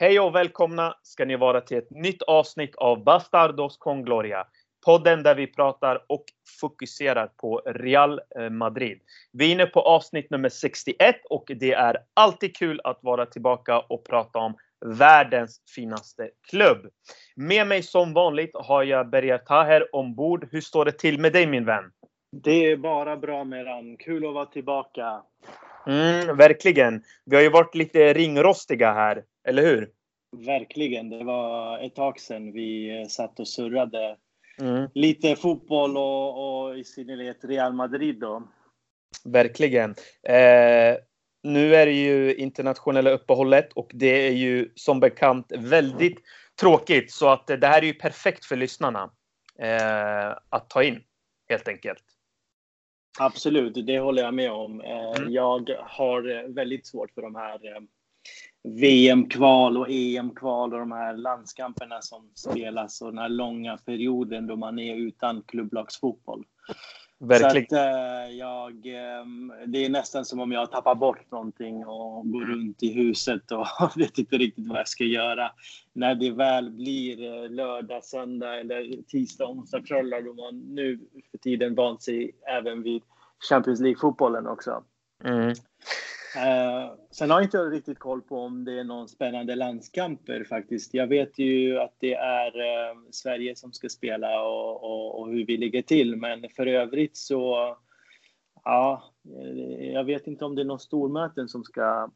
Hej och välkomna ska ni vara till ett nytt avsnitt av Bastardos con Gloria. Podden där vi pratar och fokuserar på Real eh, Madrid. Vi är inne på avsnitt nummer 61 och det är alltid kul att vara tillbaka och prata om världens finaste klubb. Med mig som vanligt har jag Berger Taher ombord. Hur står det till med dig min vän? Det är bara bra Meran. Kul att vara tillbaka. Mm, verkligen. Vi har ju varit lite ringrostiga här, eller hur? Verkligen. Det var ett tag sedan vi satt och surrade mm. lite fotboll och, och i synnerhet Real Madrid då. Verkligen. Eh, nu är det ju internationella uppehållet och det är ju som bekant väldigt tråkigt så att det här är ju perfekt för lyssnarna eh, att ta in helt enkelt. Absolut, det håller jag med om. Eh, mm. Jag har väldigt svårt för de här eh, VM-kval och EM-kval och de här landskamperna som spelas och den här långa perioden då man är utan klubblagsfotboll. Verkligen. Så att, eh, jag, eh, det är nästan som om jag tappar bort någonting och går mm. runt i huset och vet inte riktigt vad jag ska göra. När det väl blir eh, lördag, söndag eller tisdag, onsdag kvällar då man nu för tiden vant sig även vid Champions League-fotbollen också. Mm. Eh, sen har inte jag riktigt koll på om det är någon spännande landskamper faktiskt. Jag vet ju att det är eh, Sverige som ska spela och, och, och, hur vi ligger till, men för övrigt så ja, eh, jag vet inte om det är någon stormöten som ska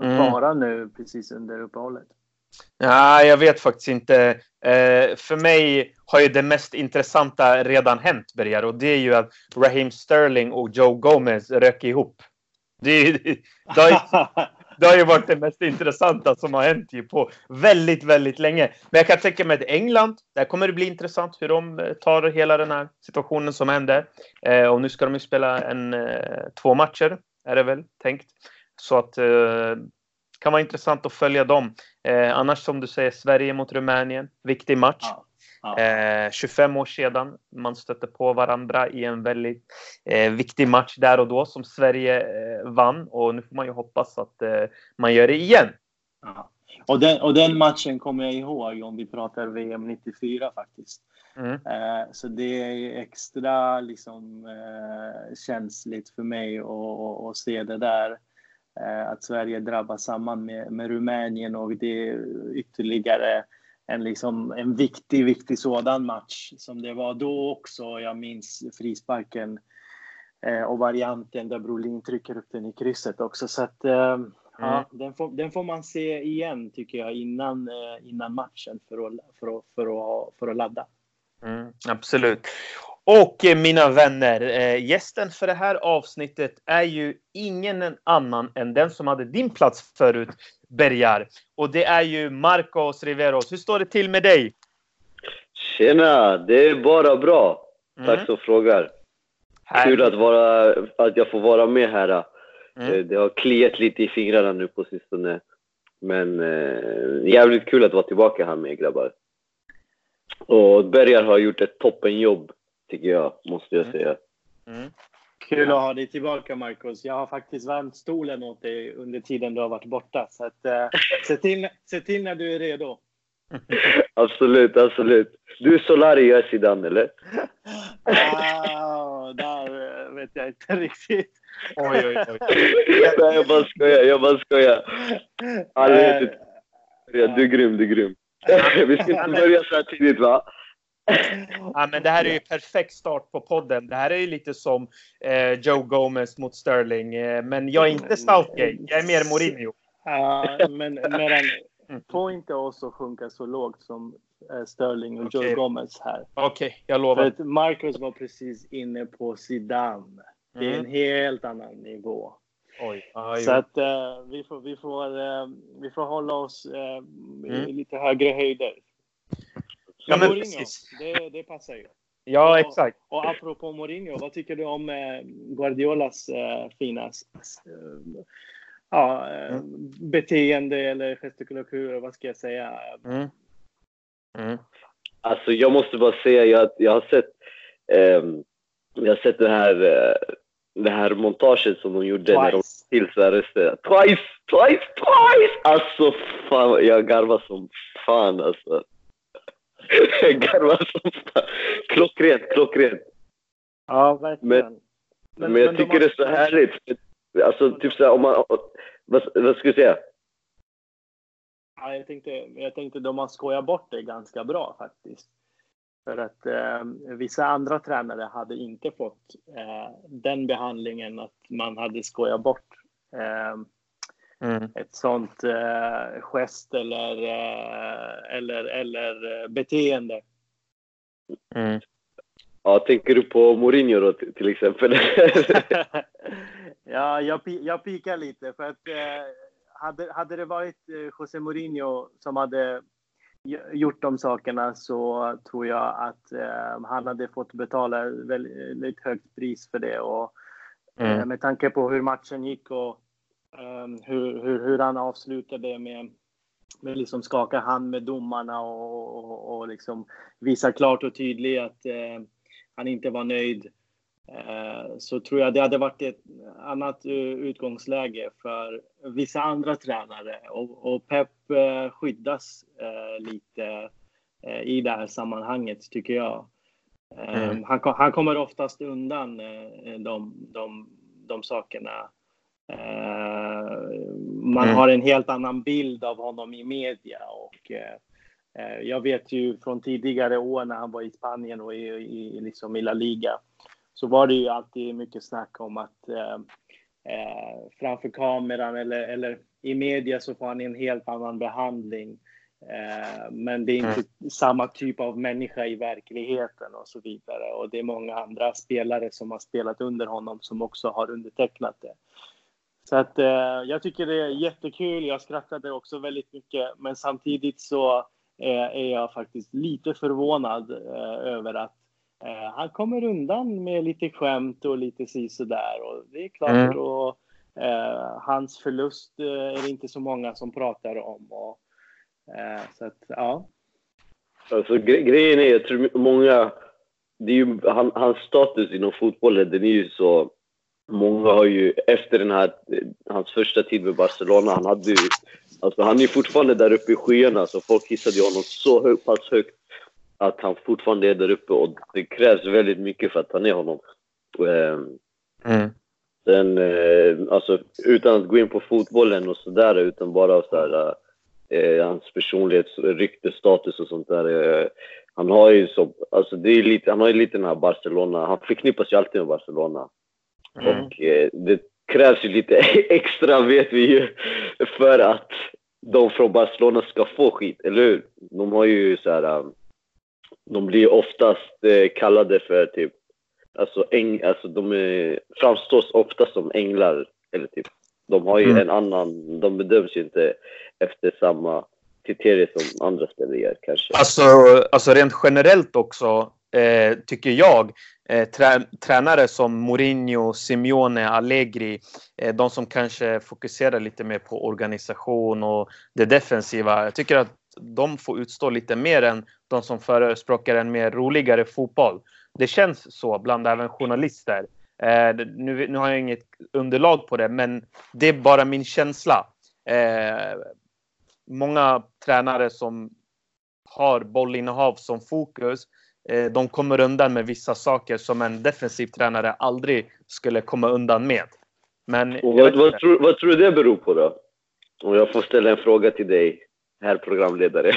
mm. vara nu precis under uppehållet. Ja, jag vet faktiskt inte. Eh, för mig har ju det mest intressanta redan hänt, Berger, och det är ju att Raheem Sterling och Joe Gomez rök ihop. Det, det, det, har ju, det har ju varit det mest intressanta som har hänt ju på väldigt, väldigt länge. Men jag kan tänka mig att England, där kommer det bli intressant hur de eh, tar hela den här situationen som händer. Eh, och nu ska de ju spela en, eh, två matcher, är det väl tänkt. Så att eh, kan vara intressant att följa dem. Eh, annars som du säger, Sverige mot Rumänien. Viktig match. Ja. Ja. Eh, 25 år sedan man stötte på varandra i en väldigt eh, viktig match där och då som Sverige eh, vann. Och nu får man ju hoppas att eh, man gör det igen. Ja. Och, den, och den matchen kommer jag ihåg om vi pratar VM 94 faktiskt. Mm. Eh, så det är extra liksom, känsligt för mig att se det där. Eh, att Sverige drabbas samman med, med Rumänien och det är ytterligare en, liksom, en viktig, viktig sådan match som det var då också. Jag minns frisparken eh, och varianten där Brolin trycker upp den i krysset också. Så att, eh, mm. ja, den, får, den får man se igen tycker jag innan, eh, innan matchen för att, för att, för att, för att ladda. Mm, absolut. Och eh, mina vänner, eh, gästen för det här avsnittet är ju ingen annan än den som hade din plats förut, Bergar. Och det är ju Marcos Riveros. Hur står det till med dig? Tjena! Det är bara bra. Tack mm. som frågar. Kul att, vara, att jag får vara med här. Mm. Eh, det har kliat lite i fingrarna nu på sistone. Men eh, jävligt kul att vara tillbaka här med grabbar. Och Bergar har gjort ett toppenjobb tycker jag, måste jag mm. säga. Mm. Kul att ha dig tillbaka, Marcus. Jag har faktiskt värmt stolen åt dig under tiden du har varit borta. Så att, eh, se, till, se till när du är redo. absolut, absolut. Du är Solari, jag är Zidane, eller? ah, där vet jag inte riktigt. Oj, oj, oj. Nej, jag bara skojar. Jag bara skojar. Alla inte. Du är grym, du är grym. Vi ska inte börja så här tidigt, va? Ja, men det här är ju perfekt start på podden. Det här är ju lite som eh, Joe Gomez mot Sterling. Eh, men jag är inte Southgate. Jag är mer Mourinho. Ja, men, men få inte oss att sjunka så lågt som eh, Sterling och okay. Joe Gomez här. Okej, okay, jag lovar. För att Marcus var precis inne på Zidane. Det är mm. en helt annan nivå. Oj, ah, så att uh, vi, får, vi, får, uh, vi får hålla oss uh, mm. i lite högre höjder. Ja, men Mourinho, det, det passar ju. Ja, och, exakt. Och apropå Mourinho, vad tycker du om eh, Guardiolas eh, fina eh, ja, eh, mm. beteende eller gestikulatur, vad ska jag säga? Mm. Mm. Alltså, jag måste bara säga, jag, jag har sett eh, jag har sett den här det här montaget som de gjorde twice. när de till så här Twice, twice, twice! Alltså fan, jag garvar som fan alltså. Jag garvar som fan. Klockrent, klockrent. Ja, verkligen. Men, men, men jag men tycker de det är så härligt. Alltså typ såhär om man, vad, vad ska du säga? Ja, jag tänkte, jag tänkte de har skojat bort det ganska bra faktiskt. För att eh, vissa andra tränare hade inte fått eh, den behandlingen att man hade skojat bort eh, mm. ett sånt eh, gest eller, eh, eller, eller eh, beteende. Mm. Ja, tänker du på Mourinho då till exempel? ja, jag, jag pikar lite för att hade, hade det varit José Mourinho som hade gjort de sakerna så tror jag att eh, han hade fått betala väldigt högt pris för det. Och, eh, mm. med tanke på hur matchen gick och eh, hur, hur, hur, han avslutade med, med liksom skaka hand med domarna och, och, och liksom visa klart och tydligt att eh, han inte var nöjd. Eh, så tror jag det hade varit ett annat eh, utgångsläge för vissa andra tränare och, och Pep eh, skyddas lite i det här sammanhanget tycker jag. Mm. Han, han, kommer oftast undan de, de, de sakerna. Man mm. har en helt annan bild av honom i media och jag vet ju från tidigare år när han var i Spanien och i, i, liksom i La Liga så var det ju alltid mycket snack om att eh, eh, framför kameran eller, eller i media så får han en helt annan behandling. Eh, men det är inte mm. samma typ av människa i verkligheten och så vidare. Och det är många andra spelare som har spelat under honom som också har undertecknat det. Så att eh, jag tycker det är jättekul. Jag skrattade också väldigt mycket, men samtidigt så eh, är jag faktiskt lite förvånad eh, över att Eh, han kommer undan med lite skämt och lite si där och det är klart mm. och eh, hans förlust eh, är det inte så många som pratar om och eh, så att ja. Alltså gre grejen är, jag tror många, det är ju, han, hans status inom fotbollen, den är ju så Många har ju efter den här, hans första tid med Barcelona, han hade ju, alltså han är fortfarande där uppe i skyarna så folk hissade honom så hög, pass högt att han fortfarande är där uppe och det krävs väldigt mycket för att ta ner honom. Ehm, mm. Sen, eh, alltså utan att gå in på fotbollen och sådär, utan bara så här, eh, hans personlighets, rykte, status och sånt där. Eh, han har ju så, alltså det är lite, han har ju lite den här Barcelona, han förknippas ju alltid med Barcelona. Mm. Och eh, det krävs ju lite extra vet vi ju för att de från Barcelona ska få skit, eller hur? De har ju så här de blir oftast eh, kallade för typ, alltså, äng, alltså de är, framstås ofta som änglar. Eller typ, de har ju mm. en annan, de bedöms ju inte efter samma kriterier som andra spelare gör kanske. Alltså, alltså rent generellt också eh, tycker jag eh, trä, tränare som Mourinho, Simeone, Allegri, eh, de som kanske fokuserar lite mer på organisation och det defensiva. Jag tycker att de får utstå lite mer än de som förespråkar en mer roligare fotboll. Det känns så bland även journalister. Eh, nu, nu har jag inget underlag på det, men det är bara min känsla. Eh, många tränare som har bollinnehav som fokus, eh, de kommer undan med vissa saker som en defensiv tränare aldrig skulle komma undan med. Men, vad, vad, tror, vad tror du det beror på då? Om jag får ställa en fråga till dig herr programledare.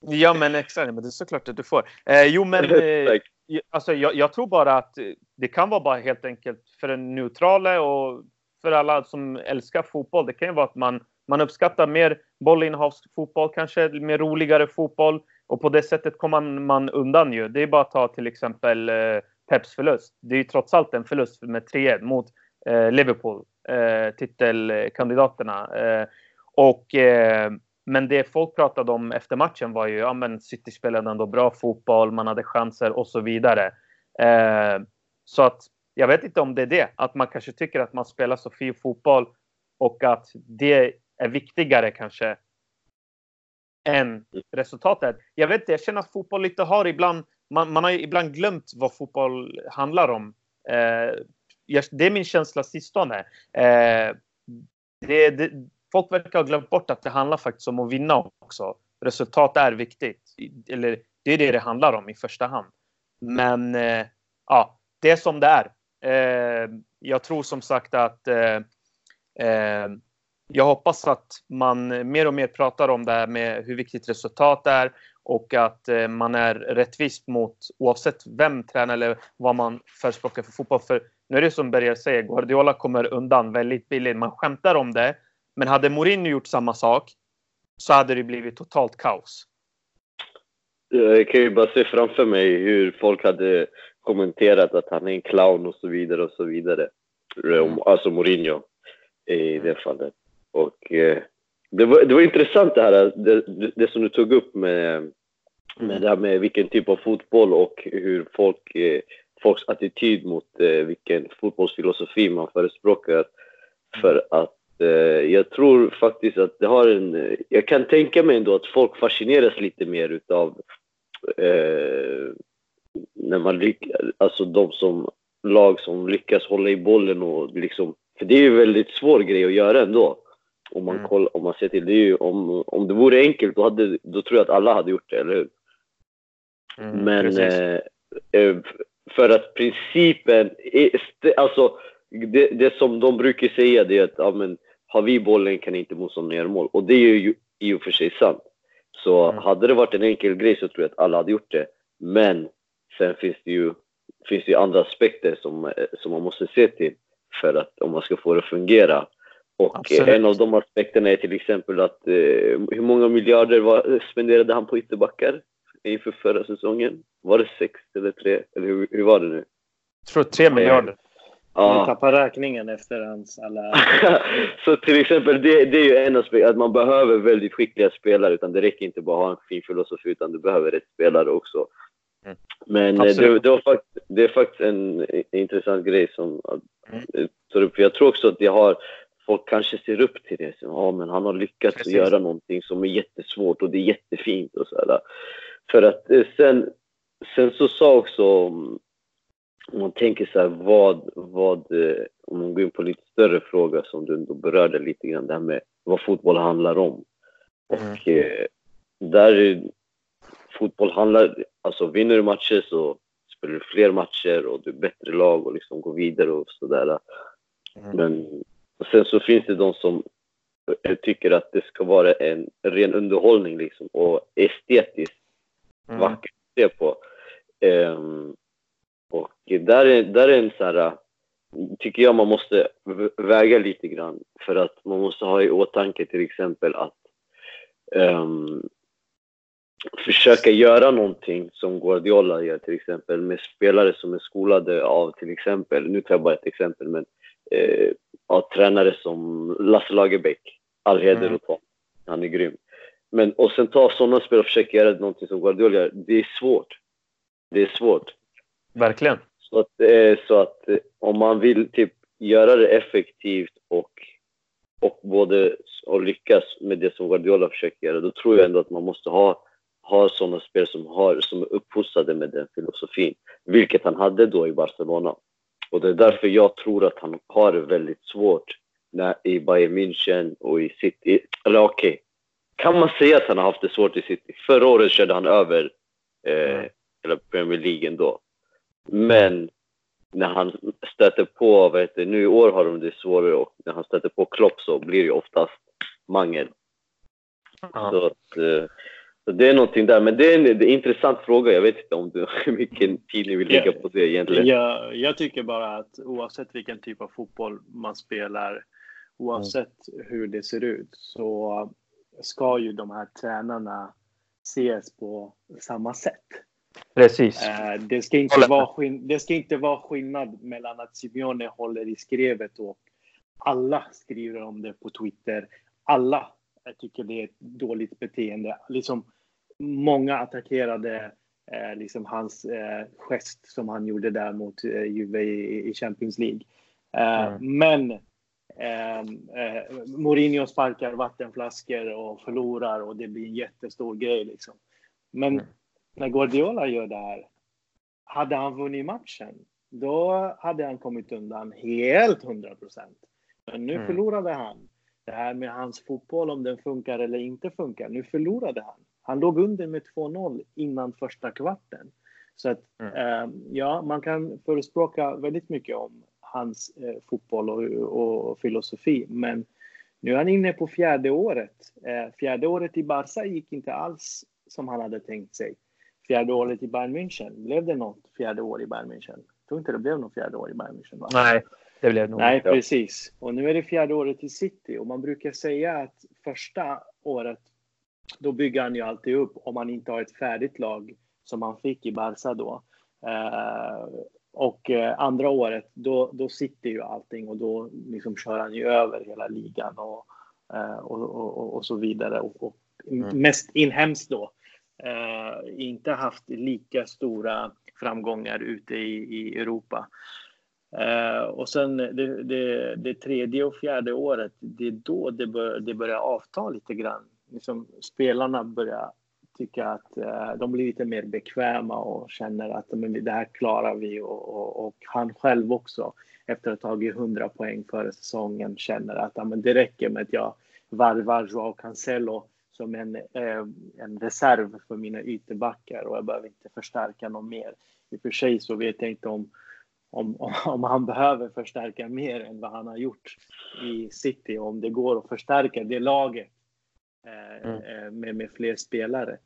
Ja, men exakt. Men det är såklart att du får. Eh, jo, men eh, alltså, jag, jag, tror bara att det kan vara bara helt enkelt för en neutrale och för alla som älskar fotboll. Det kan ju vara att man, man uppskattar mer bollinnehavsfotboll, kanske mer roligare fotboll och på det sättet kommer man, man undan ju. Det är bara att ta till exempel eh, Peps förlust. Det är ju trots allt en förlust med 3-1 mot eh, Liverpool, eh, titelkandidaterna. Eh, och eh, men det folk pratade om efter matchen var ju, ja City spelade ändå bra fotboll, man hade chanser och så vidare. Eh, så att jag vet inte om det är det, att man kanske tycker att man spelar så fin fotboll och att det är viktigare kanske än resultatet. Jag vet inte, jag känner att fotboll lite har ibland, man, man har ibland glömt vad fotboll handlar om. Eh, det är min känsla sistone. Eh, det, det, folk verkar ha glömt bort att det handlar faktiskt om att vinna också. Resultat är viktigt. Eller det är det det handlar om i första hand. Men eh, ja, det är som det är. Eh, jag tror som sagt att eh, eh jag hoppas att man mer och mer pratar om det här med hur viktigt resultat är och att eh, man är rättvis mot oavsett vem tränar eller vad man förespråkar för fotboll. För nu är det som Berger säger, Guardiola kommer undan väldigt billigt. Man skämtar om det, men hade Mourinho gjort samma sak så hade det blivit totalt kaos. Jag kan ju bara se framför mig hur folk hade kommenterat att han är en clown och så vidare och så vidare. Mm. Alltså Mourinho i det fallet. Och eh, det, var, det var intressant det här, det, det som du tog upp med, med det här med vilken typ av fotboll och hur folk, eh, folks attityd mot eh, vilken fotbollsfilosofi man förespråkar. För att eh, jag tror faktiskt att det har en... Jag kan tänka mig ändå att folk fascineras lite mer utav eh, när man lyckas, alltså de som lag som lyckas hålla i bollen och liksom, för det är ju en väldigt svår grej att göra ändå. Om man, mm. kollar, om man ser till det, ju, om, om det vore enkelt då, hade, då tror jag att alla hade gjort det, eller hur? Mm, Men eh, eh, för att principen, är, alltså det, det som de brukar säga det är att ja, men, har vi bollen kan inte motståndaren göra mål. Och det är ju i och för sig sant. Så mm. hade det varit en enkel grej så tror jag att alla hade gjort det. Men sen finns det ju, finns det ju andra aspekter som, som man måste se till för att om man ska få det att fungera. Och Absolut. en av de aspekterna är till exempel att eh, hur många miljarder var, spenderade han på ytterbackar inför förra säsongen? Var det sex eller tre? Eller hur, hur var det nu? Jag tror tre miljarder. Ja. Jag tappar räkningen efter hans alla... så till exempel, det, det är ju en aspekt, att man behöver väldigt skickliga spelare. Utan det räcker inte bara att ha en fin filosofi, utan du behöver rätt spelare också. Mm. Men eh, det, det, var fakt, det är faktiskt en intressant grej som mm. tar upp. Jag tror också att det har, folk kanske ser upp till det. Så, ja, men han har lyckats Precis. göra någonting som är jättesvårt och det är jättefint. Och så här. För att eh, sen, sen så sa också om man tänker så här, vad, vad, eh, om man går in på lite större fråga som du ändå berörde lite grann, det här med vad fotboll handlar om. Mm. Och eh, där fotboll handlar, alltså vinner du matcher så spelar du fler matcher och du är bättre lag och liksom går vidare och sådär. Mm. Men sen så finns det de som tycker att det ska vara en ren underhållning liksom och estetiskt mm. vackert att se på. Um, och där är, där är en så här, tycker jag man måste väga lite grann för att man måste ha i åtanke till exempel att um, försöka göra någonting som Guardiola gör till exempel med spelare som är skolade av till exempel, nu tar jag bara ett exempel, men eh, av tränare som Lasse Lagerbäck, Alheder mm. och Han är grym. Men och sen ta sådana spelare och försöka göra någonting som Guardiola gör, det är svårt. Det är svårt. Verkligen. Så att, eh, så att eh, om man vill typ göra det effektivt och, och både och lyckas med det som Guardiola försöker göra, då tror jag ändå att man måste ha, ha sådana spelare som, har, som är uppfostrade med den filosofin. Vilket han hade då i Barcelona. Och det är därför jag tror att han har det väldigt svårt när, i Bayern München och i City. Eller okej, okay. kan man säga att han har haft det svårt i City? Förra året körde han över eh, mm. hela Premier League ändå. Men när han stöter på, vad heter, nu i år har de det svårare och när han stöter på Klopp så blir det oftast mangel. Ja. Så, att, eh, så det är någonting där. Men det är en, det är en intressant fråga. Jag vet inte om du, hur mycket tid ni vill lägga på det egentligen. Jag, jag tycker bara att oavsett vilken typ av fotboll man spelar, oavsett mm. hur det ser ut, så ska ju de här tränarna ses på samma sätt. Precis. Eh, det, ska inte vara det ska inte vara skillnad mellan att Simeone håller i skrevet och alla skriver om det på Twitter. Alla tycker det är ett dåligt beteende. Liksom, många attackerade eh, liksom hans eh, gest som han gjorde där mot eh, Juve i, i Champions League. Eh, mm. Men eh, eh, Mourinho sparkar vattenflaskor och förlorar och det blir en jättestor grej. Liksom. Men mm när Guardiola gör det här, hade han vunnit matchen, då hade han kommit undan helt 100 procent. Men nu mm. förlorade han. Det här med hans fotboll, om den funkar eller inte funkar, nu förlorade han. Han låg under med 2-0 innan första kvarten. Så att, mm. eh, ja, man kan förespråka väldigt mycket om hans eh, fotboll och, och, filosofi, men nu är han inne på fjärde året. Eh, fjärde året i Barca gick inte alls som han hade tänkt sig. Fjärde året i Bayern München, blev det något fjärde år i Bayern München? Jag tror inte det blev något fjärde år i Bayern München. Va? Nej, det blev nog Nej, precis. Och nu är det fjärde året i City och man brukar säga att första året, då bygger han ju alltid upp om man inte har ett färdigt lag som han fick i Barca då. Uh, och uh, andra året, då, då sitter ju allting och då liksom kör han ju över hela ligan och, uh, och, och, och, så vidare. Och, och mm. Mest inhemskt då. inte haft lika stora framgångar ute i, i Europa. Uh, och sen det, det, det, tredje och fjärde året, det är då det, bör, det börjar avta lite grann. Liksom, spelarna börjar tycka att uh, de blir lite mer bekväma och känner att men, det här klarar vi. Och, och, och, han själv också, efter att ha tagit 100 poäng före säsongen, känner att men, det räcker med att jag varvar Joao Cancelo som en, uh, en reserv för mina ytterbackar och jag behöver inte förstärka någon mer. I och för sig så vet jag inte om om, om han behöver förstärka mer än vad han har gjort i City, om det går att förstärka det laget mm. Eh, med, med fler spelare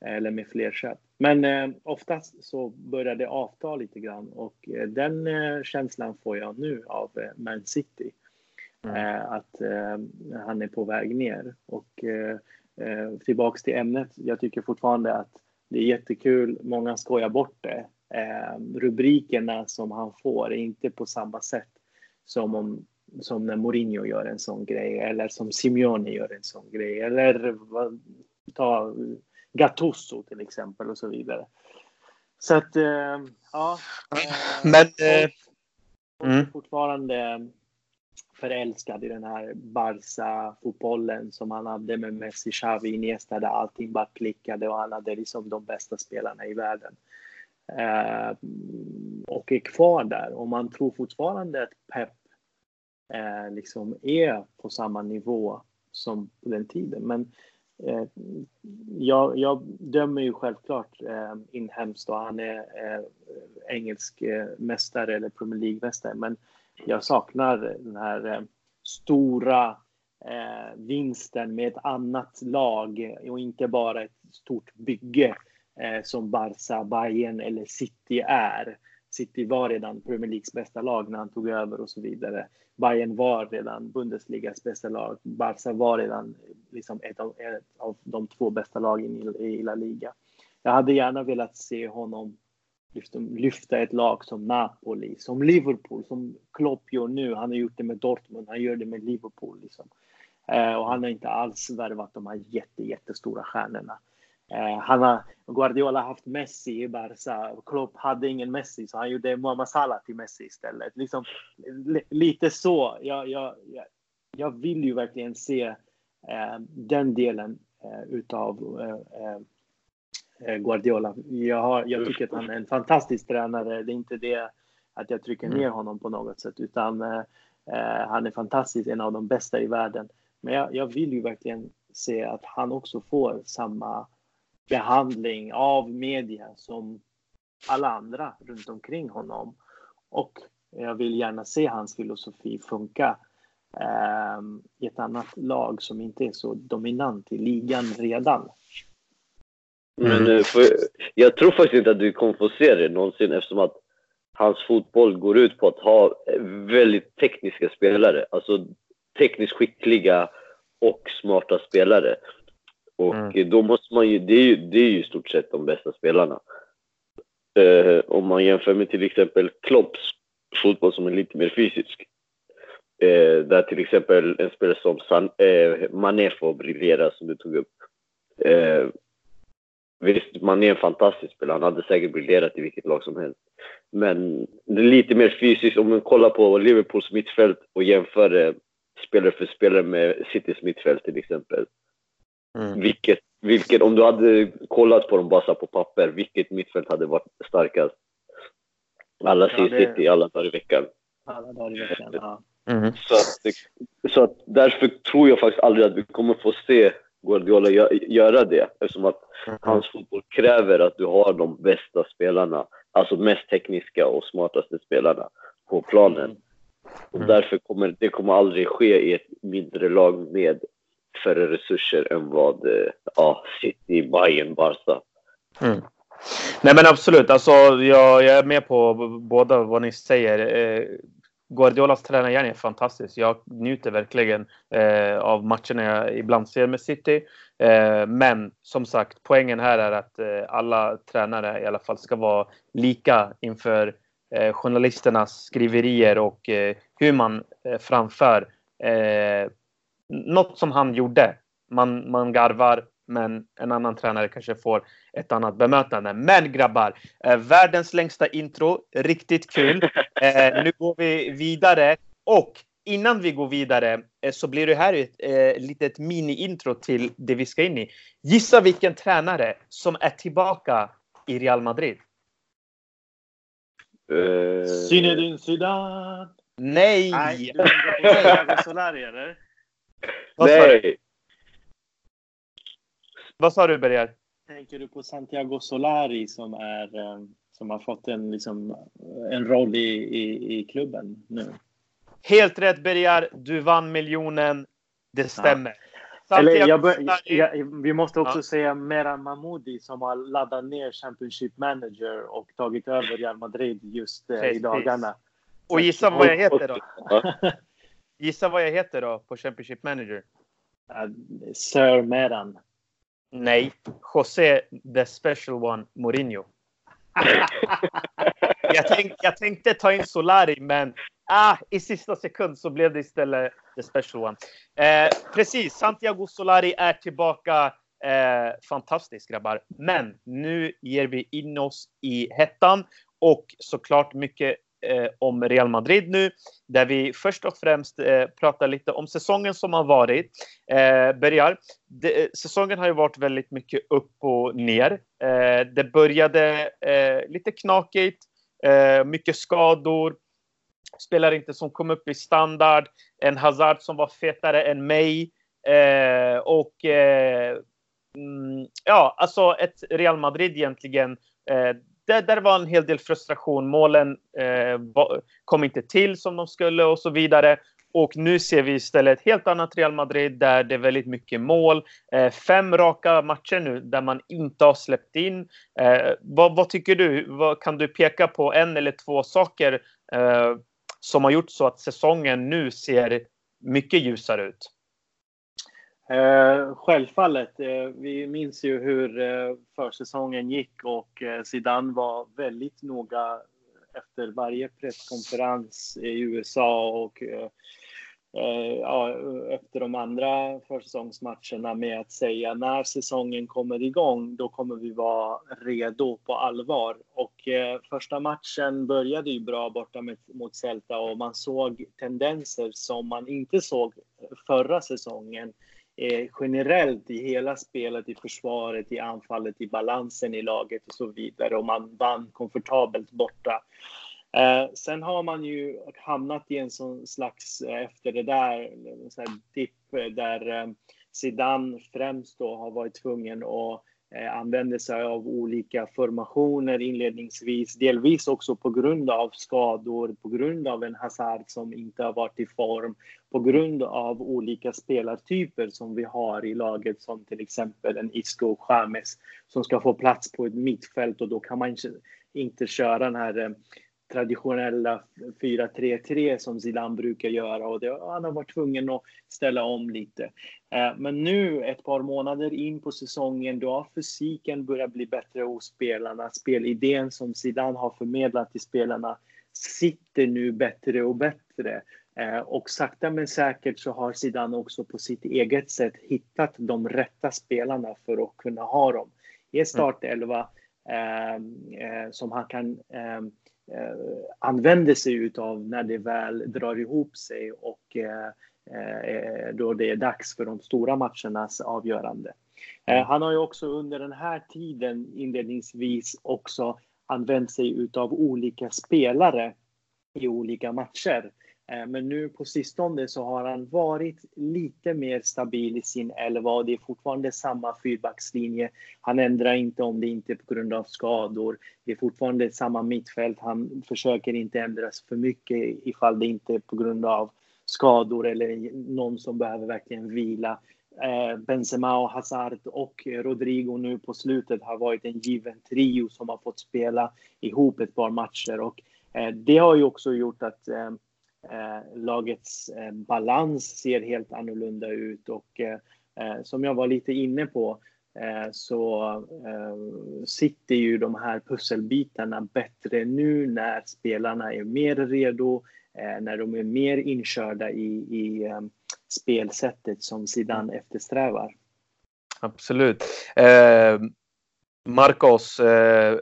eller med fler köp. Men eh, oftast så börjar det avta lite grann och eh, den eh, känslan får jag nu av eh, Man City. Mm. att han är på väg ner. Och tillbaks till ämnet. Jag tycker fortfarande att det är jättekul. Många skojar bort det eh, rubrikerna som han får är inte på samma sätt som, om, som när Mourinho gör en sån grej eller som Simeone gör en sån grej eller ta Gattuso till exempel och så vidare. Så att, eh, ja. Eh, Men... Eh, mm. fortfarande förälskad i den här Barca-fotbollen som han hade med Messi, Xavi, Iniesta där allting bara klickade och han hade liksom de bästa spelarna i världen eh, och är kvar där. Och man tror fortfarande att Pep eh, liksom är på samma nivå som på den tiden. Men eh, jag, jag, dömer ju självklart eh, inhemskt och han är eh, engelsk eh, mästare eller Premier League-mästare. Men jag saknar den här eh, stora eh, vinsten med ett annat lag och inte bara ett stort bygge eh, som Barca, Bayern eller City är. City var redan Premier Leagues bästa lag när han tog över och så vidare. Bayern var redan Bundesligas bästa lag. Barca var redan liksom ett, av, ett av de två bästa lagen i, i La Liga. Jag hade gärna velat se honom lyfta, ett lag som Napoli, som Liverpool, som Klopp gör nu. Han har gjort det med Dortmund, han gör det med Liverpool. Liksom. Eh, och han har inte alls värvat de här jätte, jättestora stjärnorna. Eh, han har, Guardiola har haft Messi i Barca. Klopp hade ingen Messi, så han gjorde Mohamed Salah till Messi istället. Liksom, lite så. Jag, jag, jag vill ju verkligen se eh, den delen eh, utav Guardiola. Jag, har, jag tycker att han är en fantastisk tränare. Det är inte det att jag trycker ner mm. honom på något sätt, utan eh, han är fantastisk, en av de bästa i världen. Men jag, jag vill ju verkligen se att han också får samma behandling av media som alla andra runt omkring honom. Och jag vill gärna se hans filosofi funka eh, i ett annat lag som inte är så dominant i ligan redan. Men mm. för, jag tror faktiskt inte att du kommer få se det någonsin eftersom att hans fotboll går ut på att ha väldigt tekniska spelare. Alltså tekniskt skickliga och smarta spelare. Och mm. då måste man ju, det är ju, det är ju i stort sett de bästa spelarna. Eh, om man jämför med till exempel Klopps fotboll som är lite mer fysisk. Eh, där till exempel en spelare som San, eh, Mané får briljera som du tog upp. Eh, visst, Mané är en fantastisk spelare, han hade säkert briljerat i vilket lag som helst. Men det är lite mer fysiskt, om man kollar på Liverpools mittfält och jämför eh, spelare för spelare med Citys mittfält till exempel Mm. Vilket, vilket, om du hade kollat på dem bara på papper, vilket mittfält hade varit starkast? Alla ja, det... City alla dagar i veckan. Alla dagar i veckan, ja. Mm. Så, att, så att därför tror jag faktiskt aldrig att vi kommer få se Guardiola göra det eftersom att mm. hans fotboll kräver att du har de bästa spelarna, alltså mest tekniska och smartaste spelarna på planen. Mm. Och därför kommer det kommer aldrig ske i ett mindre lag med färre resurser än vad eh, ja, City, Bayern, Barca. Mm. Nej men absolut, alltså, jag, jag, är med på båda vad ni säger. Eh, Guardiolas tränargärning är fantastisk. Jag njuter verkligen eh, av matcherna jag ibland ser med City. Eh, men som sagt, poängen här är att eh, alla tränare i alla fall ska vara lika inför eh, journalisternas skriverier och eh, hur man eh, framför eh, något som han gjorde. Man, man garvar, men en annan tränare kanske får ett annat bemötande. Men grabbar, eh, världens längsta intro, riktigt kul. Eh, nu går vi vidare och innan vi går vidare eh, så blir det här ett eh, litet mini-intro till det vi ska in i. Gissa vilken tränare som är tillbaka i Real Madrid? Uh... Zinedine Zidane. Nej! Nej, du undrar på Solari eller? Vad Nej! Vad sa du Berger? Tänker du på Santiago Solari som, är, eh, som har fått en, liksom, en roll i, i, i klubben nu? Helt rätt Berger, du vann miljonen. Det stämmer. Ja. Eller jag bör, jag, vi måste också ja. säga Meran Mahmoudi som har laddat ner Championship Manager och tagit över Real Madrid just eh, i dagarna. Och gissa vad jag heter då? Gissa vad jag heter då på Championship Manager? Uh, Sir Meran. Nej, José the special one Mourinho. jag, tänk, jag tänkte ta in Solari, men ah, i sista sekund så blev det istället the special one. Eh, precis, Santiago Solari är tillbaka. Eh, fantastiskt grabbar. Men nu ger vi in oss i hettan och såklart mycket eh, om Real Madrid nu, där vi först och främst eh, pratar lite om säsongen som har varit. Eh, börjar. De, eh, säsongen har ju varit väldigt mycket upp och ner. Eh, det började eh, lite knakigt, eh, mycket skador, spelare inte som kom upp i standard, en Hazard som var fetare än mig eh, och eh, mm, ja, alltså ett Real Madrid egentligen där, där var en hel del frustration. Målen eh, kom inte till som de skulle och så vidare. Och nu ser vi istället ett helt annat Real Madrid där det är väldigt mycket mål. Eh, fem raka matcher nu där man inte har släppt in. Eh, vad, vad, tycker du? Vad, kan du peka på en eller två saker eh, som har gjort så att säsongen nu ser mycket ljusare ut? Eh, självfallet. Eh, vi minns ju hur eh, försäsongen gick och eh, Zidane var väldigt noga efter varje presskonferens i USA och eh, eh, ja, efter de andra försäsongsmatcherna med att säga när säsongen kommer igång, då kommer vi vara redo på allvar. Och eh, första matchen började ju bra borta med, mot Celta och man såg tendenser som man inte såg förra säsongen eh, generellt i hela spelet, i försvaret, i anfallet, i balansen i laget och så vidare. Och man vann komfortabelt borta. Eh, sen har man ju hamnat i en sån slags, eh, efter det där, dipp eh, där eh, Zidane främst då har varit tvungen att Eh, använder sig av olika formationer inledningsvis, delvis också på grund av skador, på grund av en Hazard som inte har varit i form, på grund av olika spelartyper som vi har i laget som till exempel en Isco och James som ska få plats på ett mittfält och då kan man inte, köra den här eh, traditionella 4-3-3 som Zidane brukar göra och det, han har varit tvungen att ställa om lite. Eh, men nu ett par månader in på säsongen då har fysiken börjat bli bättre hos spelarna. Spelidén som Zidane har förmedlat till spelarna sitter nu bättre och bättre. Eh, och sakta men säkert så har Zidane också på sitt eget sätt hittat de rätta spelarna för att kunna ha dem i en startelva eh, eh, som han kan eh, använder sig utav när det väl drar ihop sig och eh, eh, då det är dags för de stora matchernas avgörande. Eh, mm. han har ju också under den här tiden inledningsvis också använt sig utav olika spelare i olika matcher. Eh, men nu på sistone så har han varit lite mer stabil i sin elva och det är fortfarande samma fyrbackslinje. Han ändrar inte om det inte är på grund av skador. Det är fortfarande samma mittfält. Han försöker inte ändras för mycket ifall det inte är på grund av skador eller någon som behöver verkligen vila. Eh, Benzema och Hazard och Rodrigo nu på slutet har varit en given trio som har fått spela ihop ett par matcher och eh, det har ju också gjort att lagets eh, balans ser helt annorlunda ut och eh, som jag var lite inne på så sitter ju de här pusselbitarna bättre nu när spelarna är mer redo, när de är mer inkörda i, i spelsättet som Zidane eftersträvar. Absolut. Eh, Marcos, eh,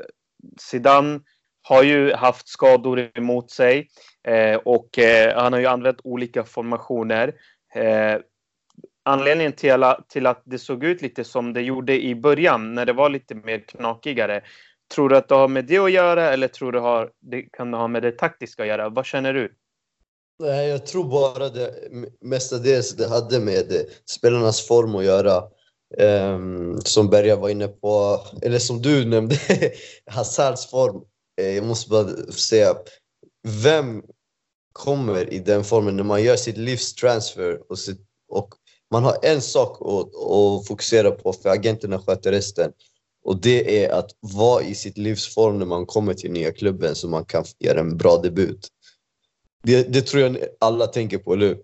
Zidane har ju haft skador emot sig eh, och eh, han har ju använt olika formationer. Eh, anledningen till, till att det såg ut lite som det gjorde i början när det var lite mer knakigare. Tror du att det har med det att göra eller tror du har, det kan det ha med det taktiska att göra? Vad känner du? Nej, jag tror bara det mestadels det hade med eh, spelarnas form att göra. Um, som Berga var inne på, eller som du nämnde, Hazards form Eh, jag måste bara säga, vem kommer i den formen när man gör sitt livs transfer och, sitt, och man har en sak att, att fokusera på för agenterna sköter resten. Och det är att vara i sitt livs form när man kommer till nya klubben så man kan göra en bra debut. Det, det tror jag alla tänker på, eller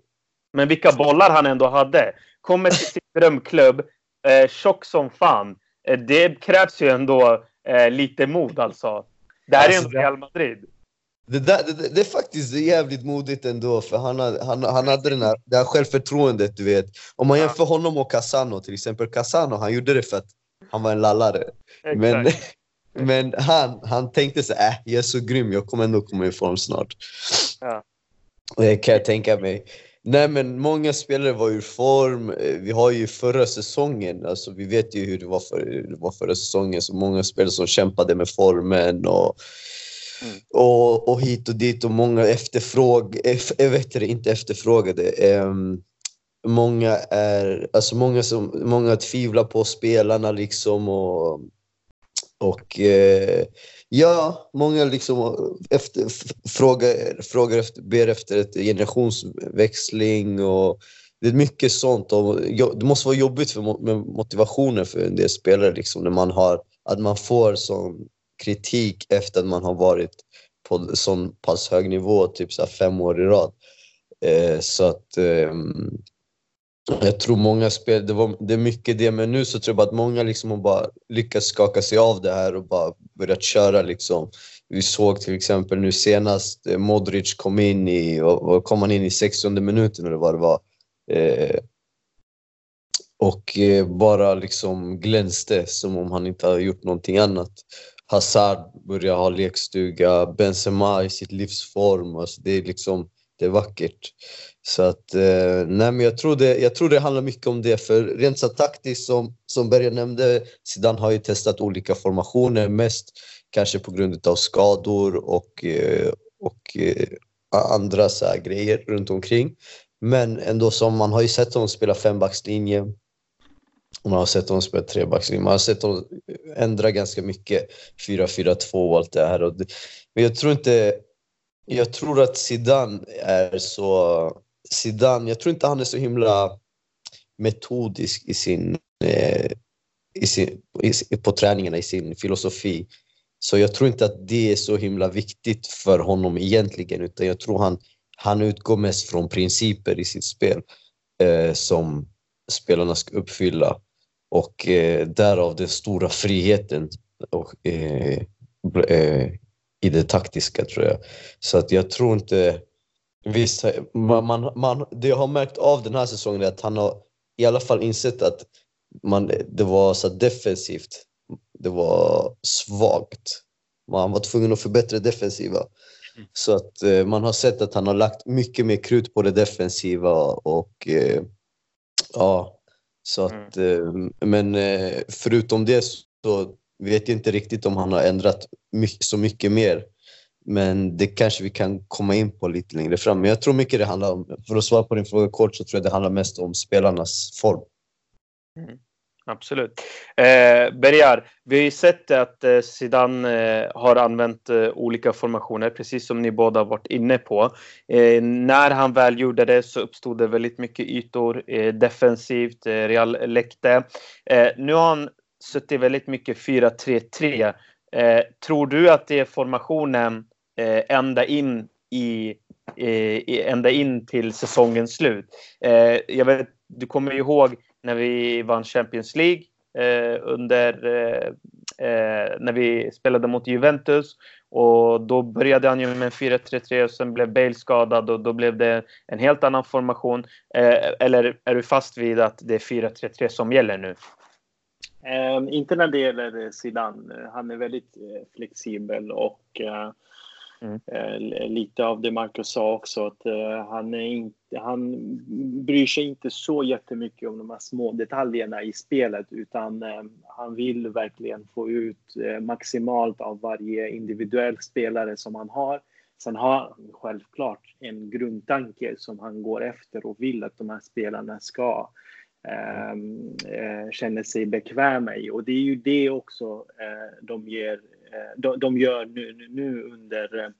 Men vilka bollar han ändå hade. Kommer till sin drömklubb, eh, tjock som fan. Eh, det krävs ju ändå eh, lite mod alltså. Det här alltså, är ändå Real Madrid. Det, där, det, det, är faktiskt jävligt modigt ändå, för han, han, han hade den här, det här självförtroendet, du vet. Om man jämför honom och Casano, till exempel. Casano, han gjorde det för att han var en lallare. Men, men han, han tänkte så äh, jag är så grym, jag kommer ändå komma i form snart. Ja. Det kan jag tänka mig. Nej men många spelare var ur form. Vi har ju förra säsongen, alltså vi vet ju hur det var, för, det var förra säsongen, så många spelare som kämpade med formen och, mm. och, och hit och dit och många efterfråg, jag vet det, inte efterfrågade. Um, många är, alltså många som, många tvivlar på spelarna liksom och, och uh, Ja, många liksom eh, efter, frågar, frågar efter, ber efter ett generationsväxling och det är mycket sånt. Och det måste vara jobbigt för, med motivationen för en del spelare liksom, när man har, att man får sån kritik efter att man har varit på sån pass hög nivå, typ så fem år i rad. Eh, så att eh, jag tror många spel, det, var, det är mycket det, men nu så tror jag bara att många liksom har bara lyckats skaka sig av det här och bara börjat köra liksom. Vi såg till exempel nu senast eh, Modric kom in i, och kom han in i 60 minuten eller vad det var. Eh, och eh, bara liksom glänste som om han inte hade gjort någonting annat. Hazard börjar ha lekstuga, Benzema i sitt livsform. Alltså det är liksom, det är vackert. Så att, eh, nej men jag tror, det, jag tror det handlar mycket om det. För rent så taktiskt, som, som Berger nämnde, Zidane har ju testat olika formationer. Mest kanske på grund av skador och, eh, och eh, andra så grejer runt omkring. Men ändå som man har ju sett honom spela fembackslinje. Man har sett honom spela trebackslinje. Man har sett honom ändra ganska mycket. 4-4-2 och allt det här. Men jag tror inte... Jag tror att Zidane är så Zidane, jag tror inte han är så himla metodisk i sin, eh, i sin, i, på träningarna, i sin filosofi. Så jag tror inte att det är så himla viktigt för honom egentligen, utan jag tror han, han utgår mest från principer i sitt spel eh, som spelarna ska uppfylla. Och eh, därav den stora friheten och, eh, eh, i det taktiska tror jag. Så att jag tror inte Visst, man, man, man, det jag har märkt av den här säsongen är att han har i alla fall insett att man, det var så defensivt. Det var svagt. Man var tvungen att förbättra defensiva. Mm. Så att eh, man har sett att han har lagt mycket mer krut på det defensiva och eh, ja, så att, mm. eh, men eh, förutom det så vet inte riktigt om han har ändrat mycket, så mycket mer. Men det kanske vi kan komma in på lite längre fram. Men jag tror mycket det handlar om, för att svara på din fråga kort, så tror jag det handlar mest om spelarnas form. Mm. Absolut. Eh, Bergar, vi har ju sett att eh, Zidane eh, har använt eh, olika formationer, precis som ni båda varit inne på. Eh, när han väl gjorde det så uppstod det väldigt mycket ytor eh, defensivt. Eh, Real läckte. Eh, nu har han suttit väldigt mycket 4-3-3. Eh, tror du att det är formationen Eh, ända in eh, i ända in till säsongens slut. Eh, jag vet, du kommer ihåg när vi vann Champions League under när vi spelade mot Juventus. Och då började han ju med 4-3-3 och sen blev Bale skadad och då blev det en helt annan formation. Eh, eller är du fast vid att det är 4-3-3 som gäller nu? Um, inte när det gäller Zidane. Han är väldigt flexibel och Mm. Eh, lite av det Marcus sa också, att eh, han, är inte, han bryr sig inte så jättemycket om de här små detaljerna i spelet utan eh, han vill verkligen få ut maximalt av varje individuell spelare som han har. Sen har han självklart en grundtanke som han går efter och vill att de här spelarna ska ehm, eh, känna sig bekväma i. Och det är ju det också eh, de ger de, de gör nu, nu under,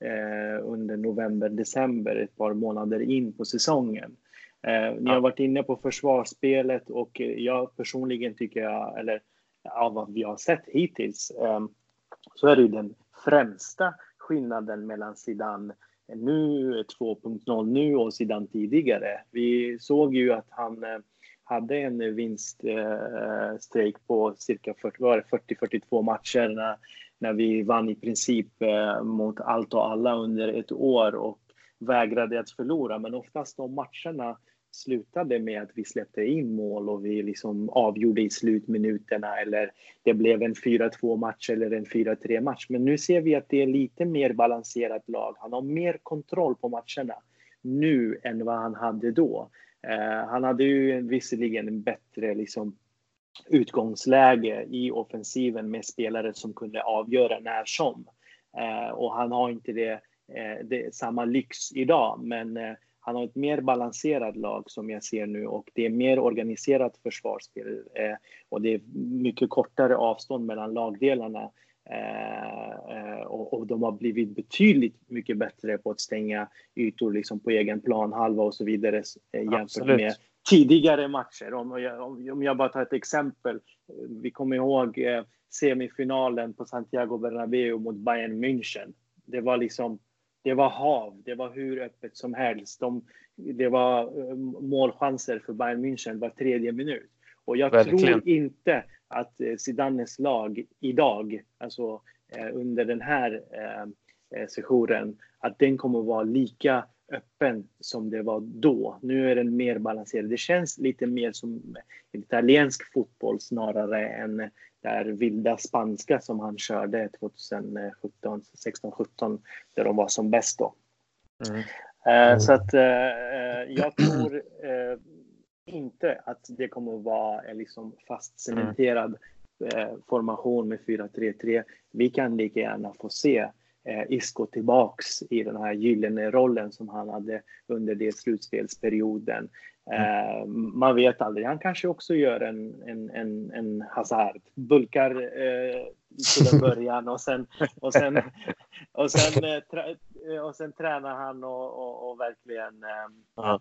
eh, under november, december, ett par månader in på säsongen. Eh, ni har varit inne på försvarsspelet och jag personligen tycker jag, eller av vad vi har sett hittills, så är det ju den främsta skillnaden mellan Zidane nu 2.0 nu och Zidane tidigare. Vi såg ju att han hade en vinststrejk eh, på cirka 40-42 matcher när, när vi vann i princip eh, mot allt och alla under ett år och vägrade att förlora. Men oftast de matcherna slutade med att vi släppte in mål och vi liksom avgjorde i slutminuterna eller det blev en 4-2 match eller en 4-3 match. Men nu ser vi att det är lite mer balanserat lag. Han har mer kontroll på matcherna nu än vad han hade då. Eh, han hade ju visserligen en bättre liksom, utgångsläge i offensiven med spelare som kunde avgöra när som. Eh, och han har inte det, eh, det samma lyx idag, men han har ett mer balanserat lag som jag ser nu och det är mer organiserat försvarsspel och det är mycket kortare avstånd mellan lagdelarna. Eh, eh, och, och, de har blivit betydligt mycket bättre på att stänga ytor liksom på egen plan, halva och så vidare eh, jämfört Absolut. med tidigare matcher. Om jag, om jag bara tar ett exempel. Vi kommer ihåg semifinalen på Santiago Bernabéu mot Bayern München. Det var liksom det var hav, det var hur öppet som helst. De, det var målchanser för Bayern München var tredje minut. Och jag Verkligen. tror inte att eh, Zidanes lag idag, alltså eh, under den här eh, sessionen, att den kommer vara lika öppen som det var då. Nu är den mer balanserad. Det känns lite mer som italiensk fotboll snarare än där vilda spanska som han körde 2017, 16, 17 där de var som bäst då. Mm. Mm. Så att jag tror inte att det kommer att vara en liksom fast cementerad mm. formation med 4-3-3. Vi kan lika gärna få se eh, Isco tillbaks i den här gyllene rollen som han hade under det slutspelsperioden. Mm. Eh, man vet aldrig, han kanske också gör en, en, en, en Hazard, bulkar eh, till en början och sen, och sen, och sen, eh, trä, och sen tränar han och, och, och verkligen eh,